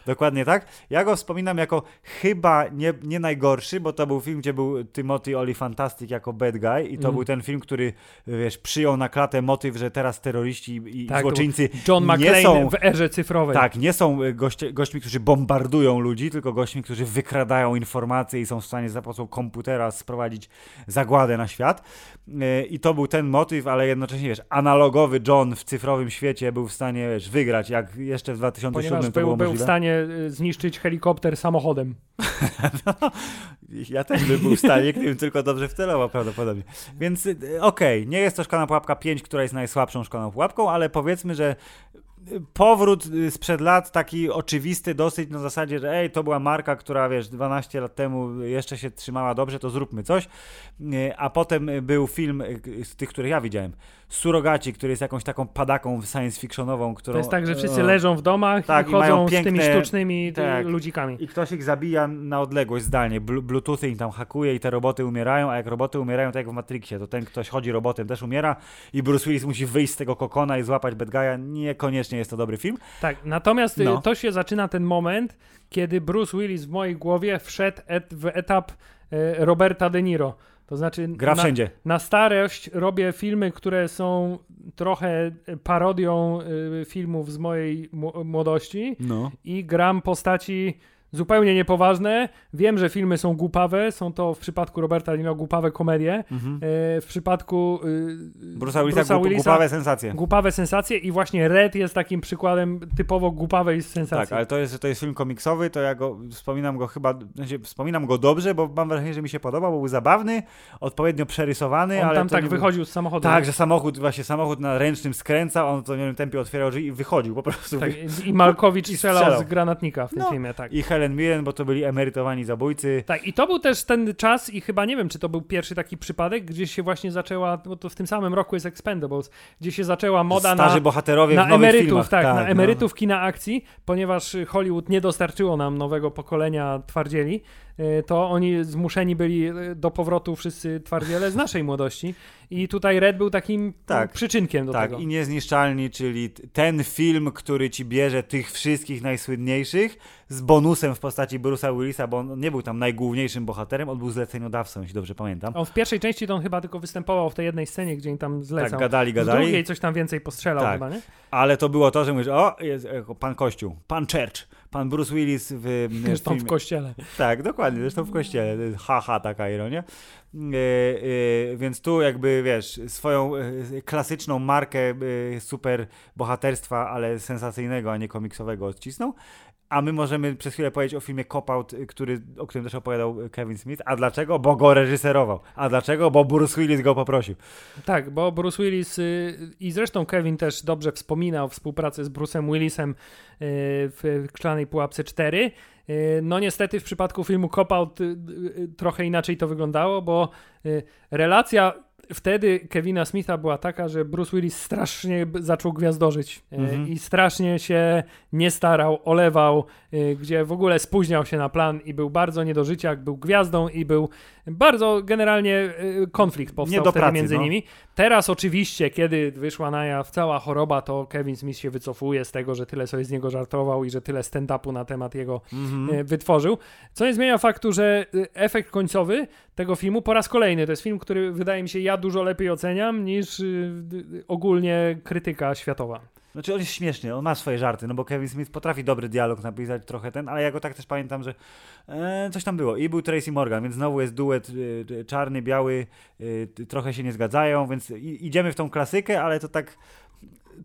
Dokładnie tak. Ja go wspominam jako chyba nie, nie najgorszy, bo to był film, gdzie był Timothy Olyfantastic jako bad guy i to Mm. był ten film, który wiesz, przyjął na klatę motyw, że teraz terroryści i Tak, złoczyńcy John nie McClane są w erze cyfrowej. Tak, nie są y, goście, gośćmi, którzy bombardują ludzi, tylko gośćmi, którzy wykradają informacje i są w stanie za pomocą komputera sprowadzić zagładę na świat. Y, I to był ten motyw, ale jednocześnie, wiesz, analogowy John w cyfrowym świecie był w stanie, wiesz, wygrać, jak jeszcze w 2007 Ponieważ to był, było był w możliwe. Stanie y, zniszczyć helikopter samochodem. [laughs] Ja też bym był w stanie, gdybym tylko dobrze wcelował prawdopodobnie. Więc y, okej, nie jest to szklana pułapka 5, która jest najsłabszą szklaną pułapką, ale powiedzmy, że y, powrót sprzed lat taki oczywisty dosyć na zasadzie, że ej, to była marka, która wiesz, 12 lat temu jeszcze się trzymała dobrze, to zróbmy coś. A potem był film z tych, których ja widziałem, Surogaci, który jest jakąś taką padaką science fictionową, którą... To jest tak, że wszyscy o, leżą w domach tak, i i chodzą mają z tymi piękne- sztucznymi y, tak. ludzikami. I ktoś ich zabija na odległość zdalnie. Blu- Bluetoothy im tam hakuje i te roboty umierają, a jak roboty umierają, tak jak w Matrixie, to ten ktoś chodzi robotem też umiera i Bruce Willis musi wyjść z tego kokona i złapać bad guy'a. Niekoniecznie jest to dobry film. Tak, natomiast y, No. to się zaczyna ten moment, kiedy Bruce Willis w mojej głowie wszedł et, w etap e, Roberta De Niro. To znaczy Gra na, wszędzie. na starość robię filmy, które są trochę parodią y, filmów z mojej młodości No. i gram postaci zupełnie niepoważne. Wiem, że filmy są głupawe, są to w przypadku Roberta Niro głupawe komedie. Mhm. E, w przypadku y, Bruce'a Willisa, Bruce'a Willisa głupawe sensacje. głupawe sensacje i właśnie Red jest takim przykładem typowo głupawej sensacji. Tak, ale to jest, to jest film komiksowy, to ja go wspominam go chyba, znaczy, wspominam go dobrze, bo mam wrażenie, że mi się podobał, bo był zabawny, odpowiednio przerysowany, On ale tam to tak wychodził z samochodu. Tak, że samochód, właśnie samochód na ręcznym skręcał, on w dowolnym tempie otwierał drzwi i wychodził po prostu. Tak, [laughs] I Malkowicz I strzelał, strzelał. z granatnika w tym No. filmie, tak. I Helen Mirren, bo to byli emerytowani zabójcy. Tak, i to był też ten czas i chyba nie wiem, czy to był pierwszy taki przypadek, gdzie się właśnie zaczęła, bo to w tym samym roku jest Expendables, gdzie się zaczęła moda Starzy na, bohaterowie na emerytów, filmach. tak, na no. emerytów kina akcji, ponieważ Hollywood nie dostarczyło nam nowego pokolenia twardzieli, to oni zmuszeni byli e, do powrotu wszyscy twardziele z naszej młodości i tutaj Red był takim Tak. no, przyczynkiem do Tak, tego. i Niezniszczalni, czyli ten film, który ci bierze tych wszystkich najsłynniejszych z bonusem w postaci Bruce'a Willisa, bo on nie był tam najgłówniejszym bohaterem, on był zleceniodawcą, jeśli dobrze pamiętam. On w pierwszej części to on chyba tylko występował w tej jednej scenie, gdzie im tam zlecał. Tak, gadali, W gadali. drugiej coś tam więcej postrzelał Tak. chyba, nie? Ale to było to, że mówisz, o, jest e, pan Kościół, pan Church, pan Bruce Willis w, w Zresztą [laughs] w filmie. kościele. Tak, dokładnie, zresztą w kościele. Haha, taka ironia. E, e, więc tu jakby, wiesz, swoją e, klasyczną markę super bohaterstwa, ale sensacyjnego, a nie komiksowego odcisnął. A my możemy przez chwilę powiedzieć o filmie Cop Out, y, który, o którym też opowiadał Kevin Smith. A dlaczego? Bo go reżyserował. A dlaczego? Bo Bruce Willis go poprosił. Tak, bo Bruce Willis y, i zresztą Kevin też dobrze wspominał współpracę z Bruce'em Willisem y, w Szklanej Pułapce 4. Y, No niestety w przypadku filmu Cop Out y, y, trochę inaczej to wyglądało, bo relacja wtedy Kevina Smitha była taka, że Bruce Willis strasznie zaczął gwiazdożyć y, Mhm. i strasznie się nie starał, olewał, y, gdzie w ogóle spóźniał się na plan i był bardzo nie do życia, był gwiazdą i był bardzo generalnie y, konflikt powstał wtedy pracy, między no. nimi. Teraz oczywiście, kiedy wyszła na jaw cała choroba, to Kevin Smith się wycofuje z tego, że tyle sobie z niego żartował i że tyle stand-upu na temat jego Mhm. e, wytworzył. Co nie zmienia faktu, że e, efekt końcowy tego filmu po raz kolejny to jest film, który wydaje mi się ja dużo lepiej oceniam niż y, ogólnie krytyka światowa. Znaczy on jest śmieszny, on ma swoje żarty, no bo Kevin Smith potrafi dobry dialog napisać, trochę ten, ale ja go tak też pamiętam, że e, coś tam było. I był Tracy Morgan, więc znowu jest duet e, czarny, biały, e, trochę się nie zgadzają, więc i, idziemy w tą klasykę, ale to tak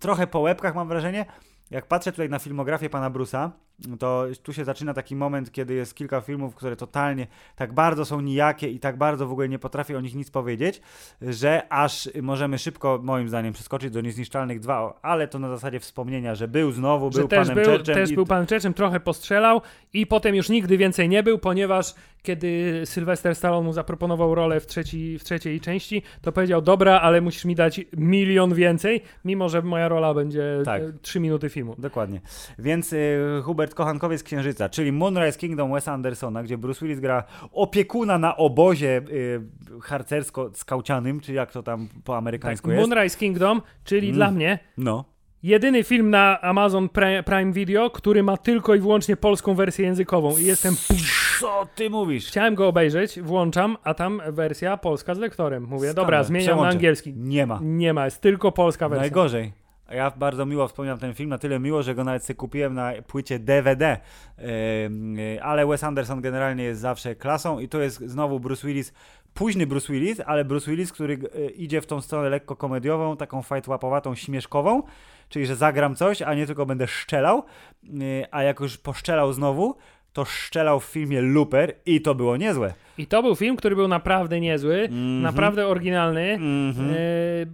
trochę po łebkach mam wrażenie. Jak patrzę tutaj na filmografię pana Bruce'a, to tu się zaczyna taki moment, kiedy jest kilka filmów, które totalnie tak bardzo są nijakie i tak bardzo w ogóle nie potrafię o nich nic powiedzieć, że aż możemy szybko, moim zdaniem, przeskoczyć do Niezniszczalnych 2, ale to na zasadzie wspomnienia, że był znowu, był że też, panem był, Churchem też i... był panem Churchem, trochę postrzelał i potem już nigdy więcej nie był, ponieważ kiedy Sylvester Stallone mu zaproponował rolę w, trzeci, w trzeciej części, to powiedział, dobra, ale musisz mi dać milion więcej, mimo że moja rola będzie Tak. e, trzy minuty filmu. Dokładnie. Więc y, Hubert Kochankowiec Księżyca, czyli Moonrise Kingdom Wesa Andersona, gdzie Bruce Willis gra opiekuna na obozie y, harcersko-skaucianym, czy jak to tam po Tak, amerykańsku jest. Moonrise Kingdom, czyli Mm. dla mnie No. jedyny film na Amazon Pri- Prime Video, który ma tylko i wyłącznie polską wersję językową i jestem... Co ty mówisz? Chciałem go obejrzeć, włączam, a tam wersja polska z lektorem. Mówię, dobra, zmieniam na Przełączę. angielski. Nie ma. Nie ma, jest tylko polska wersja. Najgorzej. Ja bardzo miło wspominam ten film, na tyle miło, że go nawet sobie kupiłem na płycie DVD. Ym, y, ale Wes Anderson generalnie jest zawsze klasą i to jest znowu Bruce Willis, późny Bruce Willis, ale Bruce Willis, który y, idzie w tą stronę lekko komediową, taką fajtłapowatą, śmieszkową, czyli że zagram coś, a nie tylko będę szczelał, a jak już poszczelał znowu, to szczelał w filmie Looper i to było niezłe. I to był film, który był naprawdę niezły, Mhm. naprawdę oryginalny. Mhm.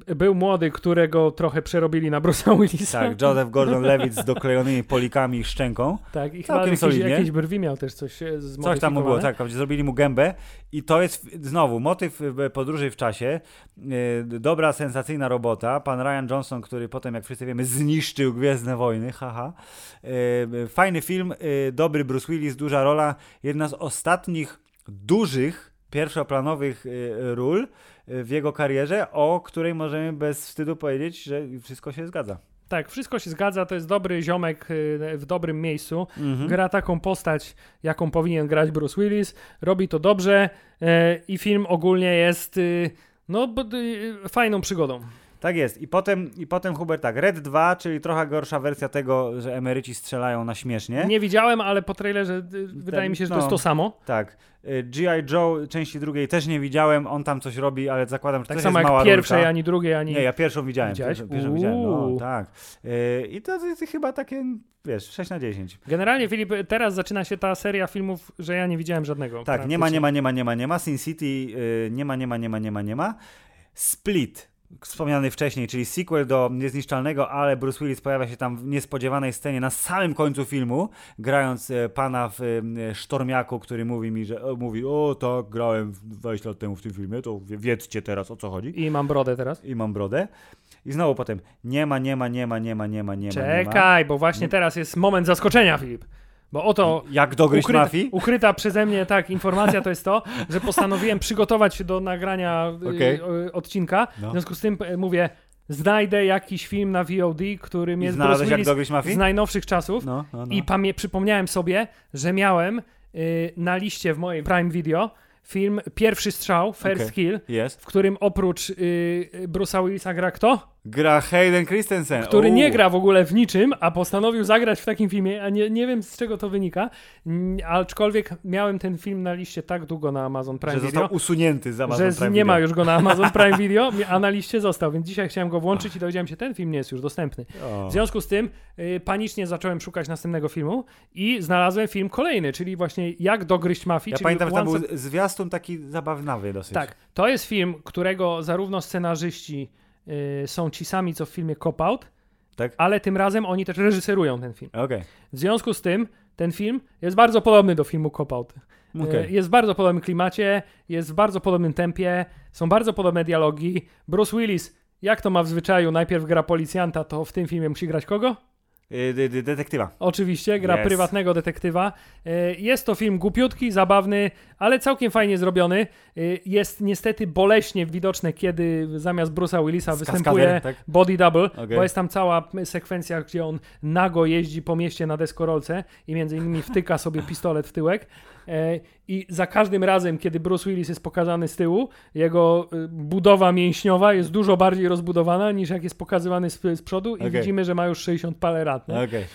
E, był młody, którego trochę przerobili na Bruce'a Willisa. Tak, Joseph Gordon-Levitt z doklejonymi polikami i szczęką. Tak, i chyba jakieś, jakieś brwi miał też coś e, Coś tam mu było, tak, zrobili mu gębę i to jest znowu motyw e, podróży w czasie, e, dobra, sensacyjna robota, pan Ryan Johnson, który potem, jak wszyscy wiemy, zniszczył Gwiezdne Wojny, [laughs] haha. Fajny film, dobry Bruce Willis, duża rola, jedna z ostatnich dużych, pierwszoplanowych e, ról e, w jego karierze, o której możemy bez wstydu powiedzieć, że wszystko się zgadza. Tak, wszystko się zgadza, to jest dobry ziomek e, w dobrym miejscu. Mhm. Gra taką postać, jaką powinien grać Bruce Willis, robi to dobrze e, i film ogólnie jest y, no, y, fajną przygodą. Tak jest. I potem, I potem Hubert tak, Red 2, czyli trochę gorsza wersja tego, że emeryci strzelają na śmiesznie. Nie widziałem, ale po trailerze y, wydaje mi się, że to no. jest to samo. Tak. Y, G.I. Joe części drugiej też nie widziałem, on tam coś robi, ale zakładam, że Tak to samo jest jak mała pierwszej, rulka. ani drugiej, ani... Nie, ja pierwszą widziałem. Widziałeś? Pierwszą, widziałem, no tak. Y, I to jest chyba takie, wiesz, 6 na 10. Generalnie, Filip, teraz zaczyna się ta seria filmów, że ja nie widziałem żadnego. Tak, nie ma, nie ma, nie ma, nie ma, nie ma. Sin City nie ma, nie ma, nie ma, nie ma, nie ma. Split. Wspomniany wcześniej, czyli sequel do Niezniszczalnego, ale Bruce Willis pojawia się tam w niespodziewanej scenie na samym końcu filmu, grając e, pana w e, sztormiaku, który mówi mi, że o, mówi, o tak, grałem 20 lat temu w tym filmie, to wie- wiedzcie teraz o co chodzi. I mam brodę teraz. I mam brodę. I znowu potem nie ma, nie ma, nie ma, nie ma, nie ma, nie ma. nie ma. Czekaj, bo właśnie teraz jest moment zaskoczenia, Filip. Bo oto Jak dogryźć ukryta, mafii? ukryta przeze mnie tak informacja to jest to, że postanowiłem przygotować się do nagrania y, Okej. y, odcinka. No. W związku z tym y, mówię, znajdę jakiś film na VOD, dogryźć mafii? z najnowszych czasów. No, no, no. I przypomniałem sobie, że miałem y, na liście w mojej Prime Video film Pierwszy strzał, First Okej. Kill, Jest. w którym oprócz y, Bruce'a Willisa gra kto? Gra Hayden Christensen. który Uuu. nie gra w ogóle w niczym, a postanowił zagrać w takim filmie, a nie, nie wiem z czego to wynika, aczkolwiek miałem ten film na liście tak długo na Amazon Prime Że Video, został usunięty z Amazon że Prime nie ma Video. już go na Amazon [laughs] Prime Video, a na liście został, więc dzisiaj chciałem go włączyć i dowiedziałem się, ten film nie jest już dostępny. O. W związku z tym y, panicznie zacząłem szukać następnego filmu i znalazłem film kolejny, czyli właśnie Jak dogryźć mafii. Ja pamiętam, że tam był zwiastun taki zabawnawy dosyć. Tak, to jest film, którego zarówno scenarzyści y, są ci sami, co w filmie Cop Out, Tak? ale tym razem oni też reżyserują ten film. Okej. W związku z tym ten film jest bardzo podobny do filmu Cop Out. Y, Okej. Jest w bardzo podobnym klimacie, jest w bardzo podobnym tempie, są bardzo podobne dialogi. Bruce Willis, jak to ma w zwyczaju, najpierw gra policjanta, to w tym filmie musi grać kogo? Y, de- de- Detektywa. Oczywiście, gra Yes. prywatnego detektywa. E, Jest to film głupiutki, zabawny, ale całkiem fajnie zrobiony. E, Jest niestety boleśnie widoczne, kiedy zamiast Bruce'a Willisa występuje tak? body double, Okej. bo jest tam cała sekwencja, gdzie on nago jeździ po mieście na deskorolce i między innymi wtyka sobie pistolet w tyłek. I za każdym razem, kiedy Bruce Willis jest pokazany z tyłu, jego y, budowa mięśniowa jest dużo bardziej rozbudowana niż jak jest pokazywany z, z przodu i Okej. widzimy, że ma już 60 parę lat. Okej. E,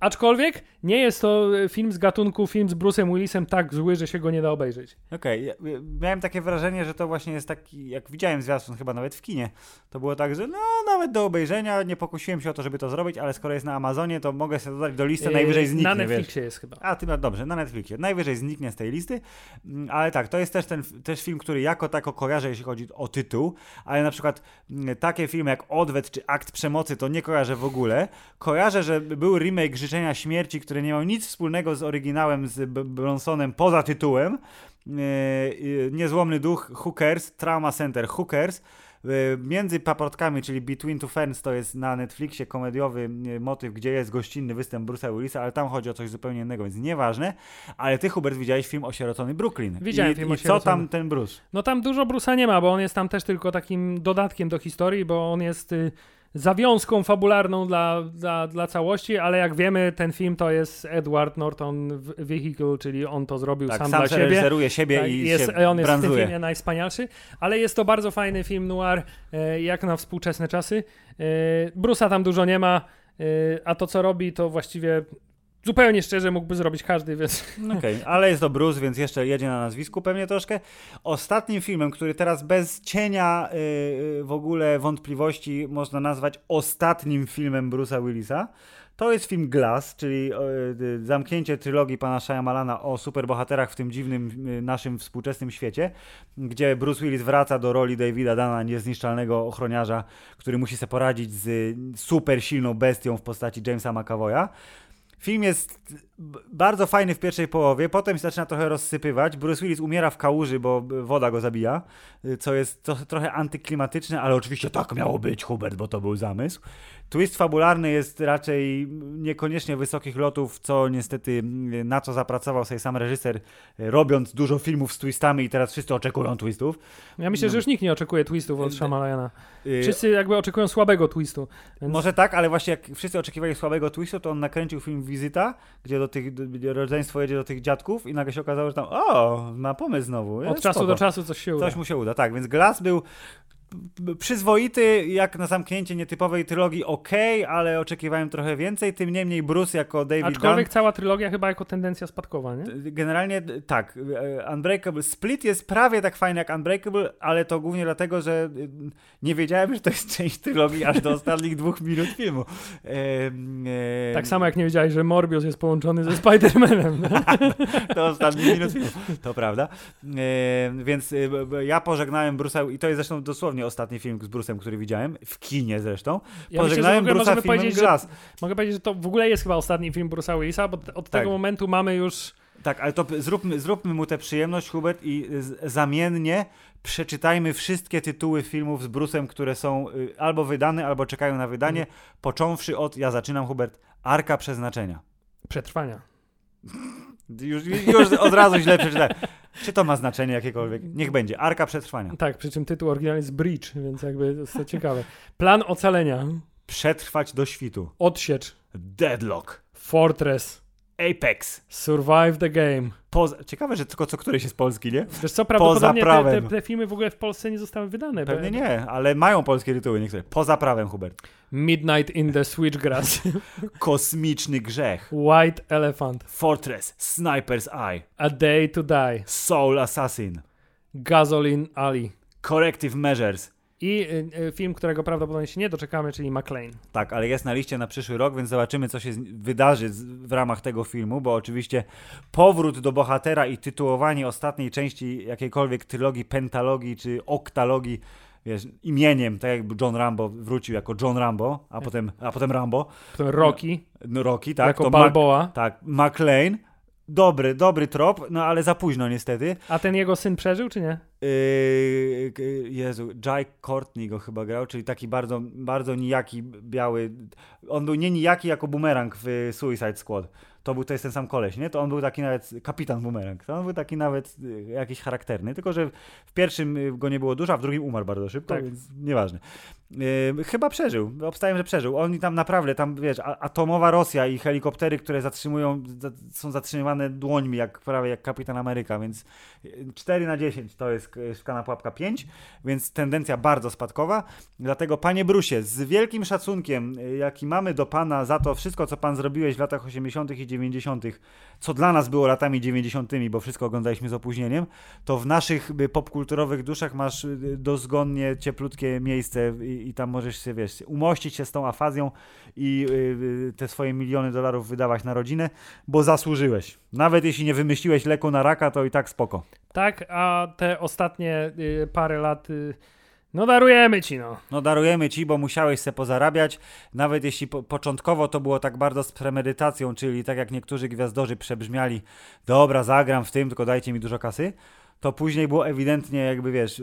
aczkolwiek nie jest to e, film z gatunku film z Bruce'em Willisem tak zły, że się go nie da obejrzeć. Okej, ja- ja- miałem takie wrażenie, że to właśnie jest taki, jak widziałem zwiastun chyba nawet w kinie, to było tak, że no nawet do obejrzenia, nie pokusiłem się o to, żeby to zrobić, ale skoro jest na Amazonie, to mogę sobie dodać do listy, E, najwyżej zniknie, Na wiesz. Netflixie jest chyba. A, ty no dobrze, na Netflixie. Najwyżej zniknie z tej listy, Mm, ale tak, to jest też ten też film, który jako tako kojarzę, jeśli chodzi o tytuł, ale na przykład mm, takie filmy jak Odwet czy Akt Przemocy to nie kojarzę w ogóle. Kojarzę, że był remake Życzenia Śmierci, który nie miał nic wspólnego z oryginałem z Bronsonem poza tytułem. Yy, Niezłomny Duch, Hookers, Trauma Center, Hookers. Yy, Między paprotkami, czyli Between Two Ferns, to jest na Netflixie komediowy yy, motyw, gdzie jest gościnny występ Bruce'a Willisa, ale tam chodzi o coś zupełnie innego, więc nieważne. Ale ty, Hubert, widziałeś film Osierocony Brooklyn. Widziałem I, film I co Osierocony. tam ten Bruce? No tam dużo Bruce'a nie ma, bo on jest tam też tylko takim dodatkiem do historii, bo on jest y, zawiązką fabularną dla, dla, dla całości, ale jak wiemy, ten film to jest Edward Norton Vehicle, czyli on to zrobił Tak, sam, sam, dla siebie. reżyseruje siebie Tak, i jest, się on jest w tym filmie najwspanialszy, ale jest to bardzo fajny film noir, e, jak na współczesne czasy. E, Bruce'a tam dużo nie ma, e, a to co robi, to właściwie zupełnie szczerze mógłby zrobić każdy, więc Okej, [laughs] ale jest to Bruce, więc jeszcze jedzie na nazwisku pewnie troszkę. Ostatnim filmem, który teraz bez cienia yy, yy, w ogóle wątpliwości można nazwać ostatnim filmem Bruce'a Willisa, to jest film Glass, czyli yy, yy, zamknięcie trylogii pana Shyamalana o superbohaterach w tym dziwnym yy, naszym współczesnym świecie, gdzie Bruce Willis wraca do roli Davida Dana, niezniszczalnego ochroniarza, który musi sobie poradzić z y, super silną bestią w postaci Jamesa McAvoya. Film jest bardzo fajny w pierwszej połowie, potem się zaczyna trochę rozsypywać. Bruce Willis umiera w kałuży, bo woda go zabija, y, co jest to, trochę antyklimatyczne, ale oczywiście tak miało być, Hubert, bo to był zamysł. Twist fabularny jest raczej niekoniecznie wysokich lotów, co niestety na co zapracował sobie sam reżyser, y, robiąc dużo filmów z twistami i teraz wszyscy oczekują twistów. ja myślę, że już nikt nie oczekuje twistów od Shyamalana. Y, Wszyscy jakby oczekują słabego twistu. Więc... Może tak, ale właśnie jak wszyscy oczekiwali słabego twistu, to on nakręcił film Wizyta, gdzie do tych, rodzeństwo jedzie do tych dziadków i nagle się okazało, że tam o, ma pomysł znowu. Od czasu spoko. do czasu coś się uda. Coś mu się uda, tak. Więc Glass był przyzwoity, jak na zamknięcie nietypowej trylogii, ok, ale oczekiwałem trochę więcej. Tym niemniej Bruce jako David Aczkolwiek Dunn, cała trylogia chyba jako tendencja spadkowa, nie? generalnie tak, e, Unbreakable, Split jest prawie tak fajny jak Unbreakable, ale to głównie dlatego, że y, nie wiedziałem, że to jest część trylogii aż do [laughs] ostatnich dwóch minut filmu. Em, em, Tak samo jak nie wiedziałeś, że Morbius jest połączony ze Spider-Manem. [laughs] do ostatnich minut filmu. To prawda. E, więc e, ja pożegnałem Bruce'a i to jest zresztą dosłownie ostatni film z Bruce'em, który widziałem, w kinie zresztą. Ja myślę, pożegnałem ogóle Bruce'a filmem powiedzieć, że, Glass. mogę powiedzieć, że to w ogóle jest chyba ostatni film Bruce'a Willisa, bo od Tak. tego momentu mamy już... Tak, ale to zróbmy, zróbmy mu tę przyjemność, Hubert, i zamiennie przeczytajmy wszystkie tytuły filmów z Bruce'em, które są y, albo wydane, albo czekają na wydanie, Mhm. począwszy od, ja zaczynam, Hubert, Arka Przeznaczenia. Przetrwania. Już, już od razu źle przeczytałem. Czy to ma znaczenie jakiekolwiek? Niech będzie. Arka Przetrwania. Tak, przy czym tytuł oryginalny jest Bridge, więc jakby jest to ciekawe. Plan ocalenia. Przetrwać do świtu. Odsiecz. Deadlock. Fortress. Apex. Survive the game. Poza... Ciekawe, że tylko co któryś jest polski, nie? Wiesz co, prawdopodobnie te, prawem. te, te filmy w ogóle w Polsce nie zostały wydane. bo- Pewnie nie, ale mają polskie tytuły niektóre. Poza prawem, Hubert. Midnight in the Switchgrass. [laughs] Kosmiczny grzech. White Elephant. Fortress. Sniper's Eye. A Day to Die. Soul Assassin. Gasoline Alley. Corrective Measures. I y, y, film, którego prawdopodobnie się nie doczekamy, czyli McLean. Tak, ale jest na liście na przyszły rok, więc zobaczymy, co się wydarzy w ramach tego filmu, bo oczywiście powrót do bohatera i tytułowanie ostatniej części jakiejkolwiek trylogii, pentalogii czy oktalogii, wiesz, imieniem, tak jakby John Rambo wrócił jako John Rambo, a potem, a potem Rambo, To Rocky, no Rocky, tak? jako to Balboa. Mac, tak, McLean, dobry, dobry trop, no ale za późno niestety. A ten jego syn przeżył, czy nie? Yy, Jezu, Jai Courtney go chyba grał, czyli taki bardzo, bardzo nijaki, biały. On był nie nijaki jako bumerang w Suicide Squad. To był to jest ten sam koleś, nie? To on był taki nawet kapitan bumerang. To on był taki nawet y, jakiś charakterny. Tylko, że w pierwszym y, go nie było dużo, a w drugim umarł bardzo szybko, Tak. więc nieważne. Yy, chyba przeżył. Obstawiam, że przeżył. Oni tam naprawdę, tam wiesz, atomowa Rosja i helikoptery, które zatrzymują, za, są zatrzymywane dłońmi, jak prawie jak kapitan Ameryka, więc 4 na 10 to jest szklana pułapka 5, więc tendencja bardzo spadkowa. Dlatego, panie Brusie, z wielkim szacunkiem, jaki mamy do pana za to wszystko, co pan zrobiłeś w latach 80. i 90., co dla nas było latami 90., bo wszystko oglądaliśmy z opóźnieniem, to w naszych y, popkulturowych duszach masz y, dozgonnie cieplutkie miejsce i, i tam możesz się, wiesz, umościć się z tą afazją i y, y, te swoje miliony dolarów wydawać na rodzinę, bo zasłużyłeś. Nawet jeśli nie wymyśliłeś leku na raka, to i tak spoko. Tak, a te ostatnie y, parę lat, y, no darujemy ci, no. No darujemy ci, bo musiałeś se pozarabiać, nawet jeśli po, początkowo to było tak bardzo z premedytacją, czyli tak jak niektórzy gwiazdorzy przebrzmiali, dobra, zagram w tym, tylko dajcie mi dużo kasy, to później było ewidentnie jakby, wiesz,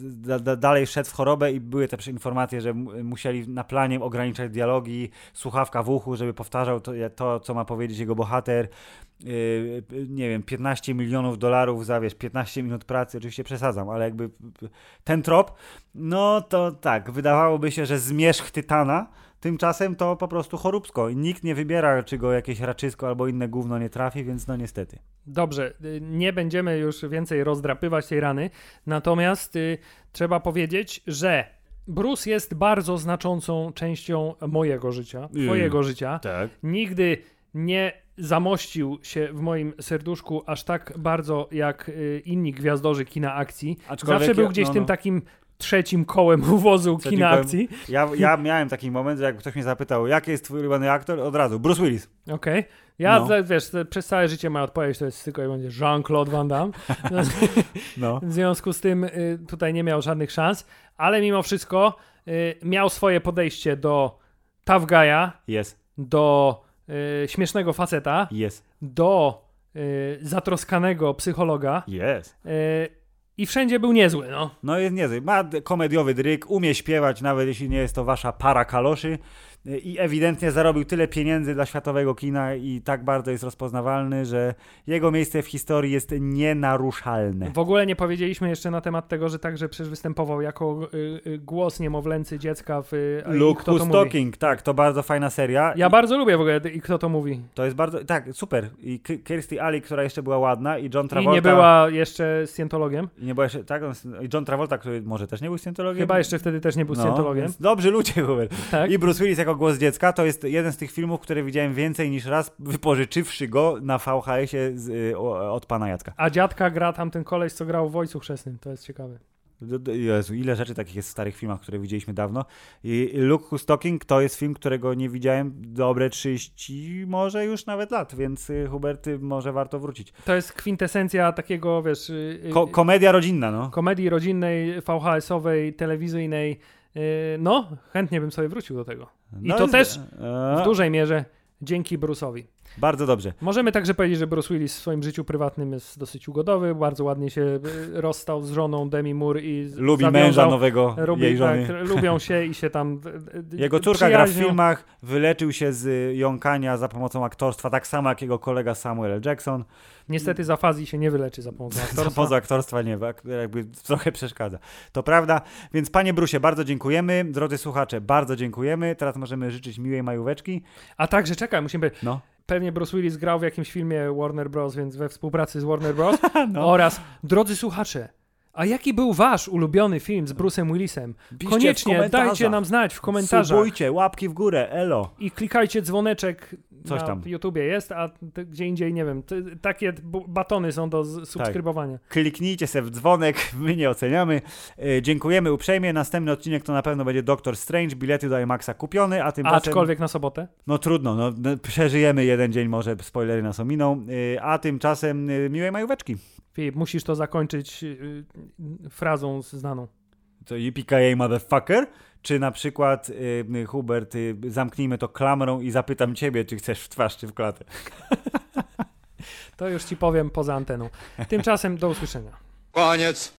da, da, dalej szedł w chorobę i były też informacje, że mu- musieli na planie ograniczać dialogi, słuchawka w uchu, żeby powtarzał to, to co ma powiedzieć jego bohater, Yy, nie wiem, 15 milionów dolarów za, wiesz, 15 minut pracy, oczywiście przesadzam, ale jakby ten trop, no to tak, wydawałoby się, że zmierzch Tytana, tymczasem to po prostu choróbsko i nikt nie wybiera, czy go jakieś raczysko albo inne gówno nie trafi, więc no niestety. Dobrze, y, nie będziemy już więcej rozdrapywać tej rany, natomiast y, trzeba powiedzieć, że Bruce jest bardzo znaczącą częścią mojego życia, twojego życia. Tak. Nigdy nie zamościł się w moim serduszku aż tak bardzo jak y, inni gwiazdorzy kina akcji. Aczkolwiek Zawsze był ja- gdzieś no, tym no. takim trzecim kołem [laughs] uwozu Trzecim kina kołem. akcji. Ja, ja miałem taki moment, że jak ktoś mnie zapytał, jaki jest twój ulubiony aktor, od razu, Bruce Willis. Okej. Ja, No. wiesz, przez całe życie moja odpowiedź to jest tylko i będzie Jean-Claude Van Damme. [laughs] No. W związku z tym y, tutaj nie miał żadnych szans, ale mimo wszystko y, miał swoje podejście do tough guy'a, Jest, do y, śmiesznego faceta, jest, do y, zatroskanego psychologa jest. y, i wszędzie był niezły, no. No jest niezły. Ma komediowy dryk, umie śpiewać, nawet jeśli nie jest to wasza para kaloszy. I ewidentnie zarobił tyle pieniędzy dla światowego kina i tak bardzo jest rozpoznawalny, że jego miejsce w historii jest nienaruszalne. W ogóle nie powiedzieliśmy jeszcze na temat tego, że także przecież występował jako y, y, głos niemowlęcy dziecka w y, i Luke Kto to Who's mówi. Talking, tak, to bardzo fajna seria. Ja I bardzo lubię w ogóle i kto to mówi. To jest bardzo, tak, super. I K- Kirstie Alley, która jeszcze była ładna i John I Travolta. nie była jeszcze scientologiem. I nie była jeszcze, tak, i John Travolta, który może też nie był scientologiem. Chyba jeszcze wtedy też nie był no, scientologiem. więc Dobrzy ludzie, Hubert. Tak. I Bruce Willis jako głos dziecka to jest jeden z tych filmów, które widziałem więcej niż raz, wypożyczywszy go na VHS-ie z, y, od pana Jacka. A dziadka gra tam ten koleś, co grał w Ojcu Chrzestnym. To jest ciekawe. Jezu, ile rzeczy takich jest w starych filmach, które widzieliśmy dawno. I Luke Who's Talking to jest film, którego nie widziałem dobre 30, może już nawet lat, więc y, Hubert, y, może warto wrócić. To jest kwintesencja takiego, wiesz, Ko- komedia rodzinna, no. komedii rodzinnej, VHS-owej, telewizyjnej. Y, No, chętnie bym sobie wrócił do tego. I No to też e, w dużej mierze dzięki Bruce'owi. Bardzo dobrze. Możemy także powiedzieć, że Bruce Willis w swoim życiu prywatnym jest dosyć ugodowy, bardzo ładnie się y, rozstał z żoną Demi Moore i Lubi zawiązał- męża nowego Lubi, jej żony. tak, lubią się i się tam. d- d- Jego córka gra w filmach, wyleczył się z jąkania za pomocą aktorstwa, tak samo jak jego kolega Samuel L. Jackson. Niestety z afazji się nie wyleczy za pomocą [laughs] Za aktorstwa. pomocą aktorstwa nie, ak- jakby trochę przeszkadza. To prawda, więc panie Brusie, bardzo dziękujemy. Drodzy słuchacze, bardzo dziękujemy. Teraz możemy życzyć miłej majóweczki. A także czekaj, musimy. No. Pewnie Bruce Willis grał w jakimś filmie Warner Bros., więc we współpracy z Warner Bros. [laughs] No. Oraz, drodzy słuchacze, a jaki był wasz ulubiony film z Bruce'em Willisem? Piszcie Koniecznie dajcie nam znać w komentarzach. Subujcie, łapki w górę, elo. I klikajcie dzwoneczek Coś na tam. YouTubie jest, a gdzie indziej nie wiem. Takie batony są do z- subskrybowania. Kliknijcie se w dzwonek, [laughs] my nie oceniamy. E, dziękujemy uprzejmie. Następny odcinek to na pewno będzie Doctor Strange, bilety do IMAXa kupione, a tymczasem... Aczkolwiek na sobotę. No trudno, no, no, przeżyjemy jeden dzień, może spoilery nas ominą, e, a tymczasem e, miłej majóweczki. Filip, musisz to zakończyć y, y, frazą znaną. To yippee motherfucker? Czy na przykład, y, Hubert, y, zamknijmy to klamrą i zapytam ciebie, czy chcesz w twarz, czy w klatę. [laughs] To już ci powiem poza anteną. Tymczasem do usłyszenia. Koniec.